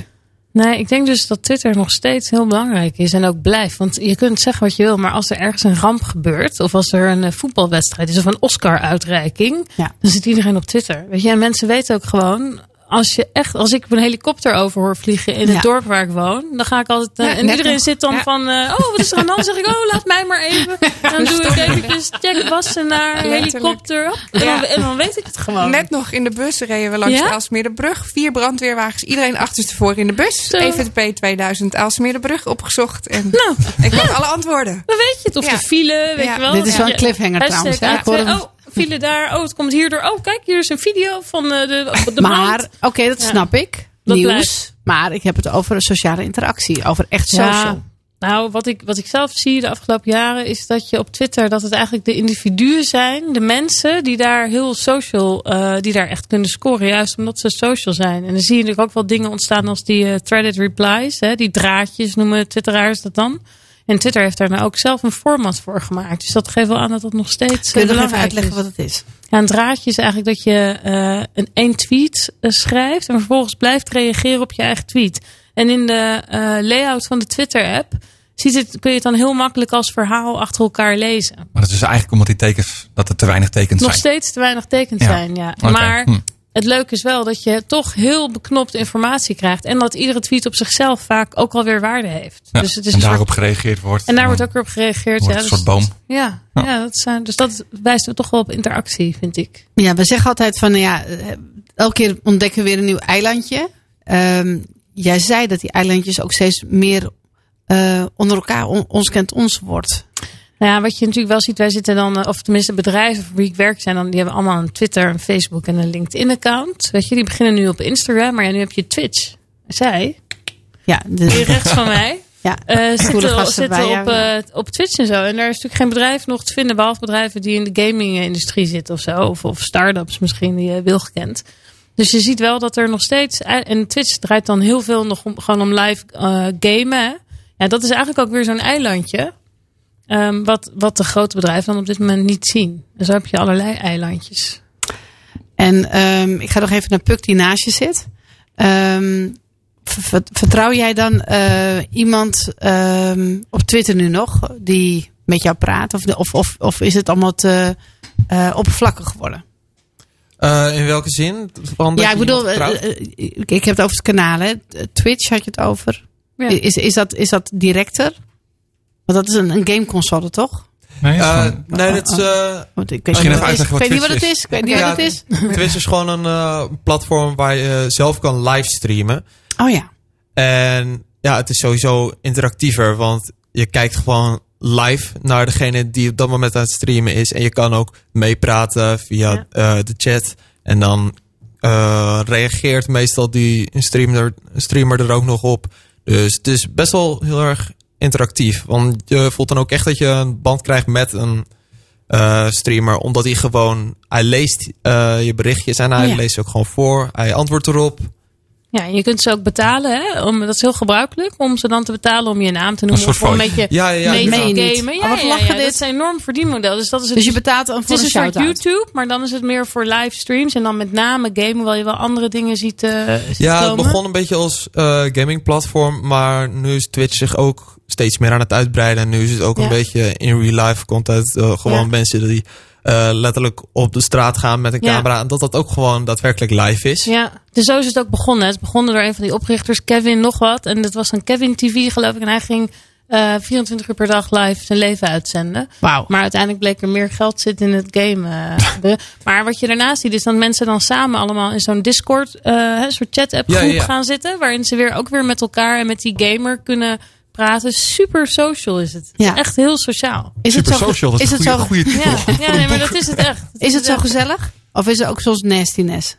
Nee, ik denk dus dat Twitter nog steeds heel belangrijk is en ook blijft. Want je kunt zeggen wat je wil, maar als er ergens een ramp gebeurt, of als er een eh, voetbalwedstrijd is of een Oscar-uitreiking, Ja. dan zit iedereen op Twitter. Weet je, en mensen weten ook gewoon, als je echt, als ik op een helikopter over hoor vliegen in het Ja. dorp waar ik woon, dan ga ik altijd. eh, Ja, en iedereen nog. zit dan Ja. van, eh, oh, wat is er aan de hand? Dan zeg ik, oh, laat mij maar even. [laughs] En dan doe ik eventjes check wassen naar Letterlijk. helikopter. Hop. En, dan, en dan weet ik het gewoon. Net nog in de bus reden we langs Ja? de Aalsmeerderbrug. Vier brandweerwagens, iedereen achterstevoren in de bus. Zo. Even de P2000 Aalsmeerderbrug opgezocht. En Nou. ik had alle antwoorden. Dan weet je het. Of Ja. de file, weet Ja. je wel. Dit is wel een cliffhanger trouwens. hè. Ik hoorde A2. hem- File daar. Oh, het komt hierdoor. Oh, kijk, hier is een video van eh, de, de maar, oké, dat Ja. snap ik. Dat Nieuws. blijft. Maar ik heb het over sociale interactie. Over echt social. Nou, wat ik, wat ik zelf zie de afgelopen jaren is dat je op Twitter dat het eigenlijk de individuen zijn, de mensen die daar heel social, eh, die daar echt kunnen scoren, juist omdat ze social zijn. En dan zie je natuurlijk ook wel dingen ontstaan als die eh, threaded replies, hè, die draadjes noemen Twitteraars dat dan. En Twitter heeft daar nou ook zelf een format voor gemaakt. Dus dat geeft wel aan dat dat nog steeds Kun je eh, nog even uitleggen is. wat het is? Ja, een draadje is eigenlijk dat je eh, een één tweet eh, schrijft en vervolgens blijft reageren op je eigen tweet. En in de eh, layout van de Twitter-app ziet het, kun je het dan heel makkelijk als verhaal achter elkaar lezen. Maar dat is dus eigenlijk omdat die tekens, dat er te weinig tekens Nog zijn. steeds te weinig tekens Ja. zijn, ja. Maar hm. Het leuke is wel dat je toch heel beknopt informatie krijgt. En dat iedere tweet op zichzelf vaak ook alweer waarde heeft. Ja, Dus het is en een daarop soort, gereageerd wordt. en daar wordt ook weer op gereageerd. wordt ja, het dus- een soort boom. Ja, Ja. ja. dat zijn, dus dat wijst er toch wel op interactie, vind ik. Ja, we zeggen altijd van, ja, eh, elke keer ontdekken we weer een nieuw eilandje. Ehm, jij zei dat die eilandjes ook steeds meer eh, onder elkaar on- ons kent ons wordt. Nou ja, wat je natuurlijk wel ziet, wij zitten dan, eh, of tenminste bedrijven voor wie ik werk zijn, dan, die hebben allemaal een Twitter, een Facebook en een LinkedIn-account. Weet je, die beginnen nu op Instagram, maar ja, nu heb je Twitch. Zij, Ja, hier rechts van mij, [laughs] ja. Coole zitten, zitten op, eh, op Twitch en zo. En daar is natuurlijk geen bedrijf nog te vinden, behalve bedrijven die in de gaming-industrie zitten of zo. Of, of start-ups misschien, die je wil gekend. Dus je ziet wel dat er nog steeds. En Twitch draait dan heel veel nog om, gewoon om live eh, gamen. Ja, dat is eigenlijk ook weer zo'n eilandje. Ehm, wat, wat de grote bedrijven dan op dit moment niet zien. Dus heb je allerlei eilandjes. En ehm, ik ga nog even naar Puk die naast je zit. Ehm, vertrouw jij dan eh, iemand ehm, op Twitter nu nog die met jou praat? Of, of, of, of is het allemaal te eh, oppervlakkig geworden? Eh, in welke zin? Ja, ik bedoel, ik ik heb het over het kanaal. Hè. Twitch had je het over. Ja. Is, is, dat, is dat directer? Want dat is een, een gameconsole, toch? Nee, is Eh, gewoon- nee, dat is... eh, Want ik weet Misschien niet wat het is. wat Ik weet niet wat het is. Ik weet niet Ja, wat het is. [laughs] Twitch is gewoon een eh, platform waar je zelf kan livestreamen. Oh ja. En ja, het is sowieso interactiever, want je kijkt gewoon live naar degene die op dat moment aan het streamen is. En je kan ook meepraten via Ja. eh, de chat. En dan eh, reageert meestal die streamer, streamer er ook nog op. Dus het is best wel heel erg interactief. Want je voelt dan ook echt dat je een band krijgt met een eh, streamer. Omdat hij gewoon, hij leest eh, je berichtjes en hij Ja. leest ook gewoon voor. Hij antwoordt erop. Ja, je kunt ze ook betalen. Hè? Om, dat is heel gebruikelijk. Om ze dan te betalen om je naam te noemen. Of om een beetje Ja, ja, ja. mee te gamen. Oh, Ja, wat ja, lachen ja, dit. is een enorm verdienmodel. Dus dat is het, Dus je betaalt een het voor is een een soort. YouTube, maar dan is het meer voor livestreams. En dan met name gamen, hoewel je wel andere dingen ziet, eh ziet Ja, het komen. begon een beetje als eh gaming platform, maar nu is Twitch zich ook steeds meer aan het uitbreiden. En nu is het ook Ja. een beetje in real life content. eh, gewoon Ja. mensen die eh, letterlijk op de straat gaan met een Ja. camera. En dat dat ook gewoon daadwerkelijk live is. Ja, dus zo is het ook begonnen. Het begonnen door een van die oprichters, Kevin nog wat. En dat was dan Kevin TV geloof ik. En hij ging eh 24 uur per dag live zijn leven uitzenden. Wauw. Maar uiteindelijk bleek er meer geld zitten in het game. eh. [laughs] maar wat je daarnaast ziet is dat mensen dan samen allemaal in zo'n Discord, eh, een soort chat-app Ja, groep ja, ja. gaan zitten. Waarin ze weer ook weer met elkaar en met die gamer kunnen praten. Super social is het. Het Ja. Echt heel sociaal. Is het Super zo, social, dat is, het een zo, goede, goede titel. Ja, [laughs] ja nee, maar dat is het echt. Dat is het zo echt. gezellig? Of is het ook zoals nastiness?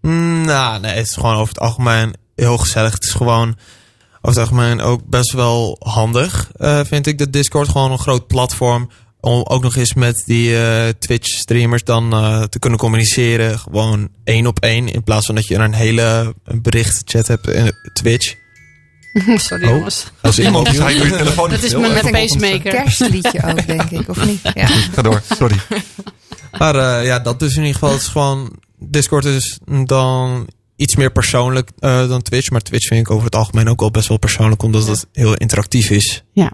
Mm, nou, nee, het is gewoon over het algemeen heel gezellig. Het is gewoon over het algemeen ook best wel handig, eh, vind ik. De Discord gewoon een groot platform. Om ook nog eens met die eh, Twitch-streamers dan eh, te kunnen communiceren. Gewoon één op één. In plaats van dat je een hele berichtchat hebt in Twitch. [laughs] Sorry Oh. jongens. Als iemand die je telefoon [laughs] Dat is mijn Even pacemaker. Kerstliedje ook, denk ik, of niet? [laughs] Ja. Ga door, sorry. Maar eh, ja, dat dus in ieder geval. Het is gewoon... Discord is dan iets meer persoonlijk eh, dan Twitch. Maar Twitch vind ik over het algemeen ook wel best wel persoonlijk. Omdat het heel interactief is. Ja.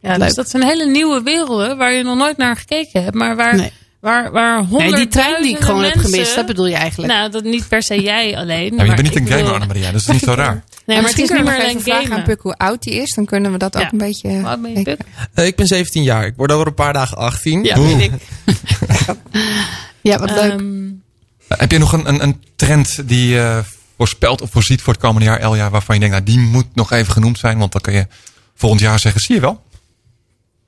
Ja, dus dat zijn hele nieuwe werelden waar je nog nooit naar gekeken hebt. Maar waar, Nee. Waar, waar Nee, die trein die ik gewoon heb mensen- gemist, dat bedoel je eigenlijk. Nou, dat niet per se jij alleen. Ja, maar je bent niet een gamer, bedoel- Annemaria. Dus dat is niet zo raar. [laughs] Nee, maar maar het misschien is niet kunnen meer vragen aan. Puk hoe oud hij is. Dan kunnen we dat Ja. ook een beetje... Hoe oud ben je, Puk? Eh, ik ben 17 jaar. Ik word over een paar dagen 18. Ja, weet ik. [laughs] ja, wat leuk. Ehm, Heb je nog een, een, een trend die je voorspelt of voorziet voor het komende jaar, Elja, waarvan je denkt, nou, die moet nog even genoemd zijn, want dan kun je volgend jaar zeggen, zie je wel?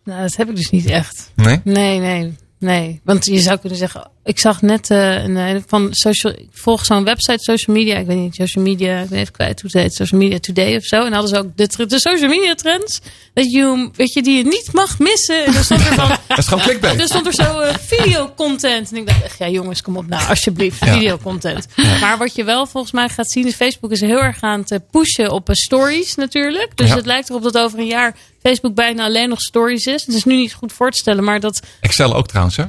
nou, dat heb ik dus niet echt. Nee? Nee, nee, nee. Want je zou kunnen zeggen, ik zag net eh, een, een van social, ik volg zo'n website, social media, ik weet niet, social media, ik ben even kwijt hoe het heet, social media today of zo. En hadden ze ook de, social media trends, dat je, weet je, die je niet mag missen. En dan stond er van, [laughs] Dat is gewoon clickbait. Er stond er zo eh, videocontent. En ik dacht echt, ja jongens, kom op nou, alsjeblieft, Ja. videocontent. Maar wat je wel volgens mij gaat zien, is Facebook is heel erg aan het pushen op eh, stories natuurlijk. Dus Ja. het lijkt erop dat over een jaar Facebook bijna alleen nog stories is. Het is nu niet goed voor te stellen, maar dat [laughs] Excel ook trouwens, hè?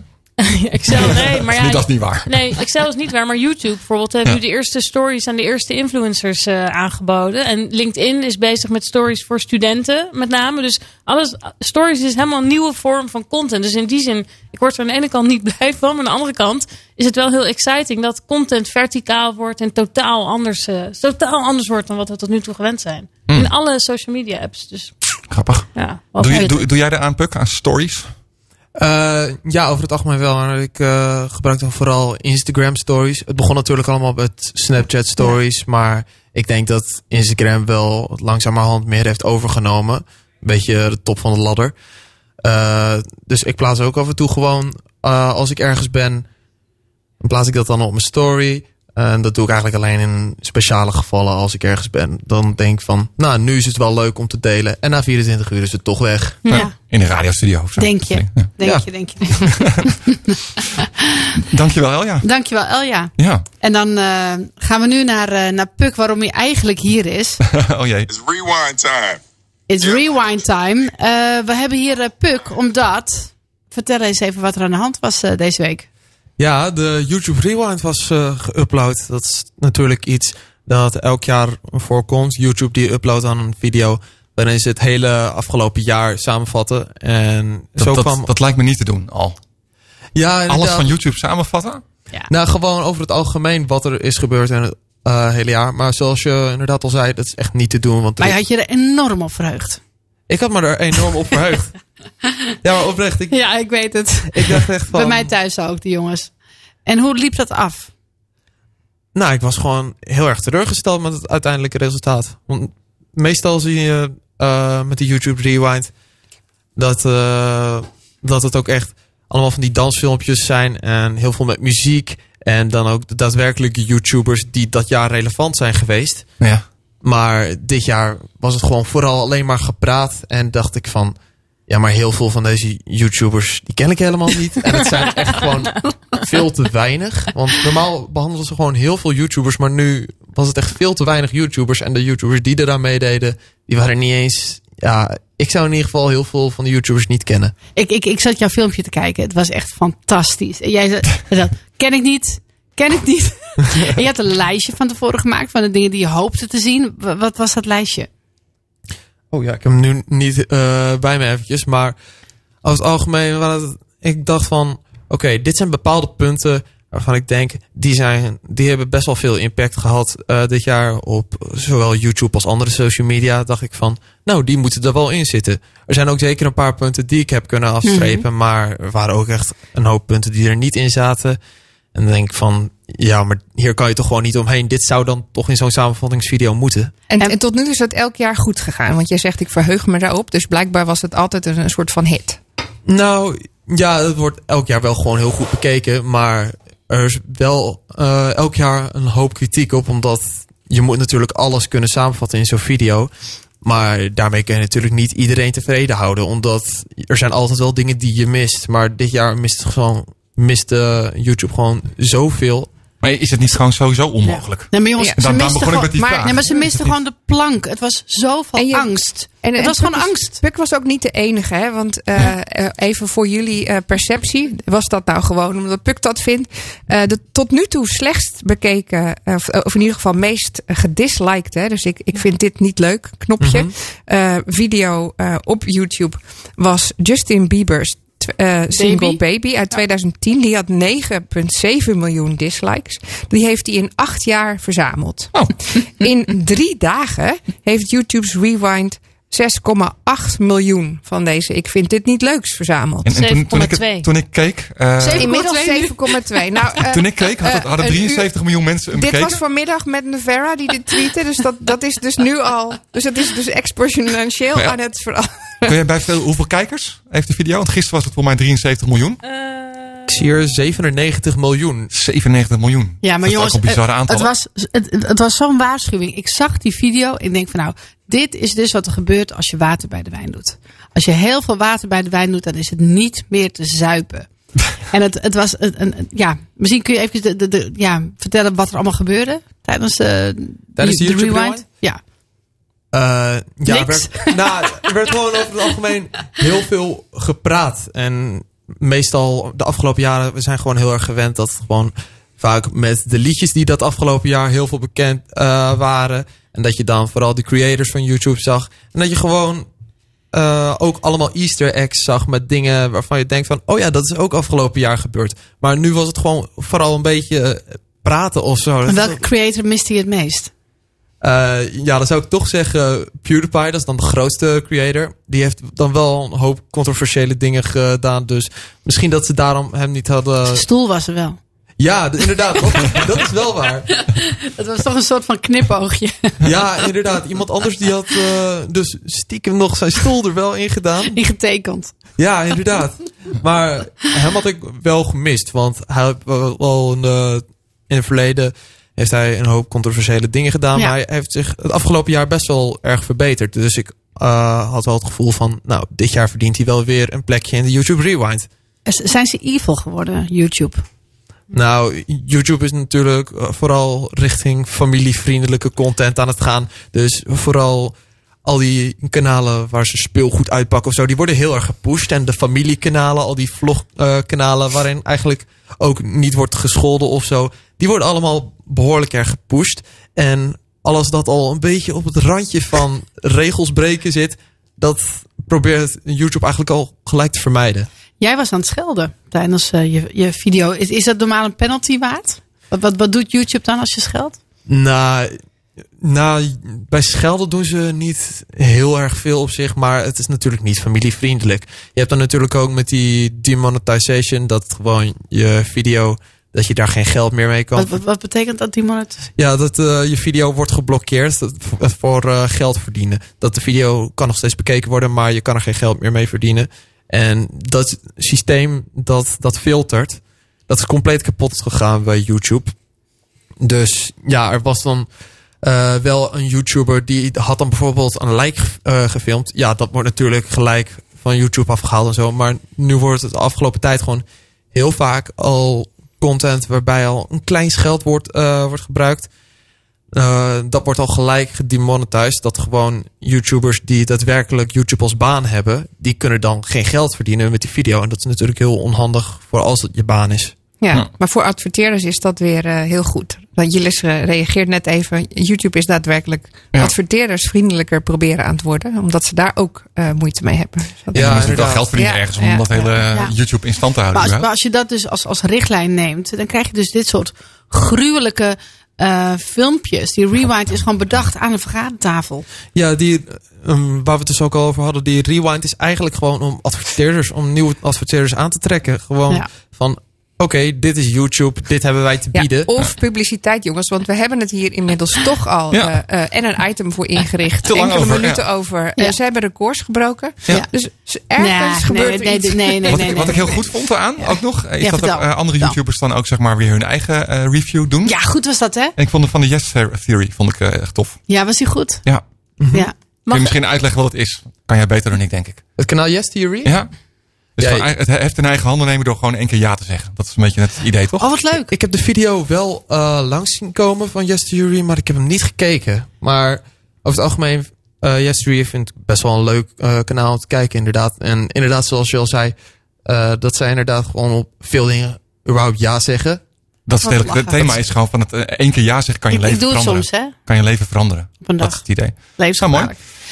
Excel, nee, [laughs] maar ja. Nee, dat is niet waar. Nee, Excel is niet waar, maar YouTube bijvoorbeeld heeft Ja. nu de eerste stories aan de eerste influencers eh, aangeboden. En LinkedIn is bezig met stories voor studenten met name. Dus alles, stories is helemaal een nieuwe vorm van content. Dus in die zin, ik word er aan de ene kant niet [laughs] blij van. Maar aan de andere kant is het wel heel exciting dat content verticaal wordt en totaal anders, eh, totaal anders wordt dan wat we tot nu toe gewend zijn. In alle social media apps. Dus Grappig. ja, wat Doe, je, doe, jij er aan, Puk, aan stories? Eh, ja, over het algemeen wel. Maar ik eh, gebruik dan vooral Instagram stories. Het begon natuurlijk allemaal met Snapchat stories. Maar ik denk dat Instagram wel langzamerhand meer heeft overgenomen. Een beetje de top van de ladder. Eh, dus ik plaats ook af en toe gewoon, eh, als ik ergens ben, dan plaats ik dat dan op mijn story. En dat doe ik eigenlijk alleen in speciale gevallen als ik ergens ben. Dan denk ik van, nou, nu is het wel leuk om te delen. En na 24 uur is het toch weg. Ja, In de radiostudio of zo. denk je. Ja. Denk Ja. je, denk je. [laughs] Dankjewel, Elja. Dankjewel, Elja. Ja. En dan eh, gaan we nu naar, eh, naar Puk, waarom hij eigenlijk hier is. [laughs] oh jee. It's rewind time. It's rewind time. Eh, we hebben hier eh, Puk, omdat... Vertel eens even wat er aan de hand was eh, deze week. Ja, de YouTube Rewind was eh geüpload. Dat is natuurlijk iets dat elk jaar voorkomt. YouTube die uploadt dan een video waarin ze het hele afgelopen jaar samenvatten. En Dat, zo dat, kwam... dat lijkt me niet te doen al. ja, Alles van YouTube samenvatten? Nou, gewoon over het algemeen wat er is gebeurd in het eh, hele jaar. Maar zoals je inderdaad al zei, dat is echt niet te doen. Want Maar je had je er enorm op verheugd. ik had me er enorm op verheugd. [laughs] [laughs] ja, maar oprecht. Ik, Ja, ik weet het. ik dacht echt van... Bij mij thuis ook, die jongens. En hoe liep dat af? Nou, ik was gewoon heel erg teleurgesteld met het uiteindelijke resultaat. Want meestal zie je eh, met de YouTube Rewind dat, eh, dat het ook echt allemaal van die dansfilmpjes zijn en heel veel met muziek. En dan ook de daadwerkelijke YouTubers die dat jaar relevant zijn geweest. Ja. Maar dit jaar was het gewoon vooral alleen maar gepraat. En dacht ik van, ja, maar heel veel van deze YouTubers, die ken ik helemaal niet. En het zijn echt [laughs] gewoon veel te weinig. Want normaal behandelen ze gewoon heel veel YouTubers. Maar nu was het echt veel te weinig YouTubers. En de YouTubers die eraan meededen, die waren niet eens... Ja, ik zou in ieder geval heel veel van de YouTubers niet kennen. Ik, ik, ik zat jouw filmpje te kijken. Het was echt fantastisch. En jij zei, ken ik niet, ken ik niet. [laughs] en je had een lijstje van tevoren gemaakt van de dingen die je hoopte te zien. Wa- Wat was dat lijstje? Oh ja, ik heb hem nu niet eh, bij me eventjes. Maar over het algemeen, het- ik dacht van... Oké, dit zijn bepaalde punten waarvan ik denk... Die, zijn, die hebben best wel veel impact gehad eh, dit jaar op zowel YouTube als andere social media. Dacht ik van, nou, die moeten er wel in zitten. Er zijn ook zeker een paar punten die ik heb kunnen afstrepen. Maar er waren ook echt een hoop punten die er niet in zaten. En dan denk ik van, ja, maar hier kan je toch gewoon niet omheen. Dit zou dan toch in zo'n samenvattingsvideo moeten. En, En- tot nu toe is dat elk jaar goed gegaan. Want jij zegt, ik verheug me daarop. Dus blijkbaar was het altijd een, een soort van hit. Nou, ja, het wordt elk jaar wel gewoon heel goed bekeken. Maar er is wel eh, elk jaar een hoop kritiek op. Omdat je moet natuurlijk alles kunnen samenvatten in zo'n video. Maar daarmee kun je natuurlijk niet iedereen tevreden houden. Omdat er zijn altijd wel dingen die je mist. Maar dit jaar mist, het gewoon, mist YouTube gewoon zoveel. Maar is het niet gewoon sowieso onmogelijk? Nee, maar jongens, Ja. ze Dan, begon ik met die vraag. Nee, maar ze misten gewoon de plank. Het was zoveel En je- angst. En, Het en was Puk gewoon is- angst. Puk was ook niet de enige, hè? Want eh, eh, even voor jullie eh, perceptie, was dat nou gewoon omdat Puk dat vindt? Eh, de tot nu toe slechtst bekeken, of, of in ieder geval meest gedisliked, hè? Dus ik, ik vind dit niet leuk, knopje. Mhm. eh, video eh, op YouTube was Justin Bieber's eh, single Baby, uit 2010. Die had 9,7 miljoen dislikes. Die heeft hij in acht jaar verzameld. Oh. In drie dagen heeft YouTube's Rewind 6,8 miljoen van deze Ik vind dit niet leuks verzameld. En, en toen, toen, ik, 7,2. het- toen ik keek, eh, Zeven- Inmiddels 7,2. Nou, eh, toen ik keek had het, hadden eh, een 73 miljoen mensen hem Dit bekeken. was vanmiddag met Nevera die dit tweette. Dus dat, dat is dus nu al. Dus het is dus exponentieel ja. aan het veranderen. Kun jij bijvertellen hoeveel kijkers heeft de video? Want gisteren was het voor mij 73 miljoen. Ik zie hier 97 miljoen. 97 miljoen. Ja, maar dat jongens, is ook een bizarre het, aantal. het, was, het, het was zo'n waarschuwing. Ik zag die video. Ik denk van nou, dit is dus wat er gebeurt als je water bij de wijn doet. Als je heel veel water bij de wijn doet, dan is het niet meer te zuipen. [laughs] en het, het was een, ja, misschien kun je even de, de, de- ja, vertellen wat er allemaal gebeurde tijdens, eh Tijdens de YouTube Rewind? Ja. Eh, ja, er werd, [laughs] nou, er werd gewoon over het algemeen heel veel gepraat. En meestal de afgelopen jaren, we zijn gewoon heel erg gewend dat gewoon vaak met de liedjes die dat afgelopen jaar heel veel bekend eh, waren. En dat je dan vooral de creators van YouTube zag. En dat je gewoon eh, ook allemaal easter eggs zag met dingen waarvan je denkt van... oh ja, dat is ook afgelopen jaar gebeurd. Maar nu was het gewoon vooral een beetje praten of zo. En welke creator mist hij het meest? Eh, ja, dan zou ik toch zeggen PewDiePie, dat is dan de grootste creator. Die heeft dan wel een hoop controversiële dingen gedaan. Dus misschien dat ze daarom hem niet hadden... Zijn stoel was er wel. Ja, inderdaad. dat, [laughs] dat is wel waar. Het was toch een soort van knipoogje. [laughs] Ja, inderdaad. Iemand anders die had eh, dus stiekem nog zijn stoel er wel in gedaan. Ingetekend. Ja, inderdaad. Maar hem had ik wel gemist. Want hij heeft wel in, de, in het verleden heeft hij een hoop controversiële dingen gedaan. Ja. Maar hij heeft zich het afgelopen jaar best wel erg verbeterd. Dus ik eh, had wel het gevoel van, nou, dit jaar verdient hij wel weer een plekje in de YouTube Rewind. Zijn ze evil geworden, YouTube? Nou, YouTube is natuurlijk eh, vooral richting familievriendelijke content aan het gaan. Dus vooral al die kanalen waar ze speelgoed uitpakken of zo, die worden heel erg gepusht. En de familiekanalen, al die vlogkanalen waarin eigenlijk ook niet wordt gescholden of zo, die worden allemaal behoorlijk erg gepusht. En alles dat al een beetje op het randje van regels breken zit, dat probeert YouTube eigenlijk al gelijk te vermijden. Jij was aan het schelden tijdens eh, je, je video. Is, is dat normaal een penalty waard? Wat, wat, wat doet YouTube dan als je scheldt? Nou, nou, bij schelden doen ze niet heel erg veel op zich, maar het is natuurlijk niet familievriendelijk. Je hebt dan natuurlijk ook met die demonetization dat gewoon je video, dat je daar geen geld meer mee kan. Wat, wat, wat betekent dat, die monet? Ja, dat eh, je video wordt geblokkeerd dat, voor, voor, eh, geld verdienen. Dat de video kan nog steeds bekeken worden, maar je kan er geen geld meer mee verdienen. En dat systeem dat, dat filtert, dat is compleet kapot gegaan bij YouTube. Dus ja, er was dan eh, wel een YouTuber die had dan bijvoorbeeld een like eh, gefilmd. Ja, dat wordt natuurlijk gelijk van YouTube afgehaald en zo. Maar nu wordt het de afgelopen tijd gewoon heel vaak al content waarbij al een klein scheldwoord eh wordt gebruikt. Eh, dat wordt al gelijk gedemonetized. Dat gewoon YouTubers die daadwerkelijk YouTube als baan hebben, die kunnen dan geen geld verdienen met die video. En dat is natuurlijk heel onhandig voor als het je baan is. Ja, Ja. maar voor adverteerders is dat weer eh, heel goed. Want Jillis eh, reageert net even. YouTube is daadwerkelijk Ja. adverteerders vriendelijker proberen aan het worden. Omdat ze daar ook eh, moeite mee hebben. Dus dat- Ja, je moet wel geld verdienen Ja, ergens om ja, dat hele ja. YouTube in stand te Maar houden. als, überhaupt. maar als je dat dus als, als richtlijn neemt, dan krijg je dus dit soort gruwelijke eh, filmpjes. Die rewind is gewoon bedacht aan een vergadertafel. Ja, die, um, waar we het dus ook al over hadden, die rewind is eigenlijk gewoon om adverteerders, om nieuwe adverteerders aan te trekken. Gewoon Ja. van, oké, dit is YouTube, dit hebben wij te Ja, bieden. of publiciteit, jongens. Want we hebben het hier inmiddels toch al Ja. eh, eh, en een item voor ingericht. Te lang Enkele over, minuten ja. over. Eh, Ja. ze hebben records gebroken. Ja. Dus ergens gebeurt nee, er nee, iets. nee, nee, wat, nee, ik, wat nee. ik heel goed vond eraan, ook nog, is Ja, dat andere. YouTubers dan ook zeg maar weer hun eigen eh, review doen. Ja, goed was dat, hè? En ik vond de van de Yes Theory vond ik eh, echt tof. Ja, was die goed? Ja. Ja. Kun je misschien uitleggen wat het is? Kan jij beter dan ik, denk ik. Het kanaal Yes Theory? Ja. Dus Ja, gewoon, het heft in eigen handen nemen door gewoon één keer ja te zeggen. Dat is een beetje het idee, toch? Oh, wat leuk. Ik heb de video wel eh, langs zien komen van Yes Theory, maar ik heb hem niet gekeken. Maar over het algemeen, eh Yes Theory vind ik best wel een leuk eh, kanaal om te kijken inderdaad. En inderdaad, zoals je al zei, eh, dat zij inderdaad gewoon op veel dingen überhaupt ja zeggen. Dat is het, het thema is gewoon van het één keer ja zeggen kan je Ik, leven ik doe het veranderen. soms, hè? Kan je leven veranderen. Op een Dat is het idee. Nou, mooi.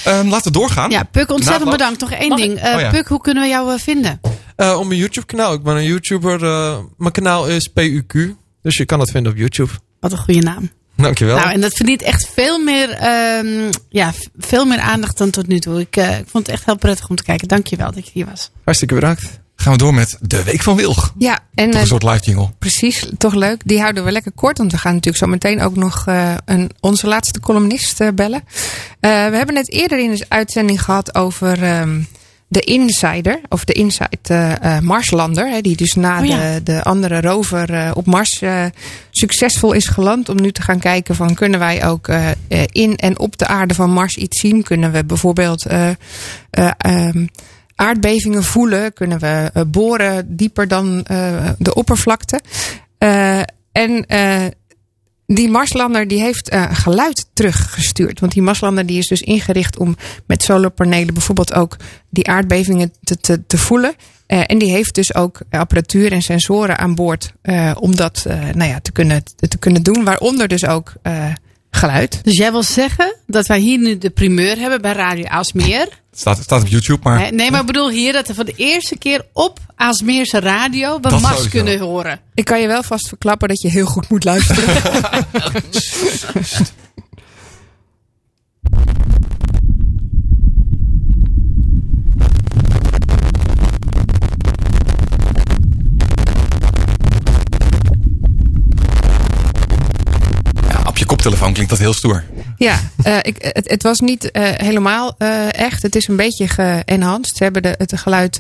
Ehm, laten we doorgaan. Ja, Puk, ontzettend bedankt. Nog één Mag ding. Oh, ja. Puk, hoe kunnen we jou eh, vinden? Uh, op mijn YouTube kanaal. Ik ben een YouTuber. Uh, mijn kanaal is PUQ. Dus je kan het vinden op YouTube. Wat een goede naam. Dankjewel. Nou, en dat verdient echt veel meer, um, ja, veel meer aandacht dan tot nu toe. Ik, uh, ik vond het echt heel prettig om te kijken. Dankjewel dat je hier was. Hartstikke bedankt. Gaan we door met de Week van Wilg. Ja, en toch een soort live jingle. Precies, toch leuk. Die houden we lekker kort, want we gaan natuurlijk zo meteen ook nog uh, een, onze laatste columnist uh, bellen. we hebben het eerder in de uitzending gehad over um, de Insider, of de Inside uh, Marslander, hè, die dus na Oh ja. de, de andere rover uh, op Mars uh, succesvol is geland. Om nu te gaan kijken van kunnen wij ook uh, in en op de aarde van Mars iets zien? Kunnen we bijvoorbeeld um, aardbevingen voelen? Kunnen we boren dieper dan de oppervlakte? en die Marslander die heeft geluid teruggestuurd. Want die Marslander die is dus ingericht om met solarpanelen bijvoorbeeld ook die aardbevingen te, te, te voelen. En die heeft dus ook apparatuur en sensoren aan boord om dat nou ja, te, kunnen, te kunnen doen. Waaronder dus ook geluid. Dus jij wil zeggen dat wij hier nu de primeur hebben bij Radio Aalsmeer. Het staat, het staat op YouTube, maar... Nee, nee, maar ik bedoel hier dat we voor de eerste keer op Aalsmeerse radio we sowieso. kunnen horen. Ik kan je wel vast verklappen dat je heel goed moet luisteren. [laughs] [laughs] Koptelefoon klinkt dat heel stoer. Ja, uh, ik, het, het, was niet uh, helemaal uh, echt. Het is een beetje ge-enhanced. Ze hebben de, het geluid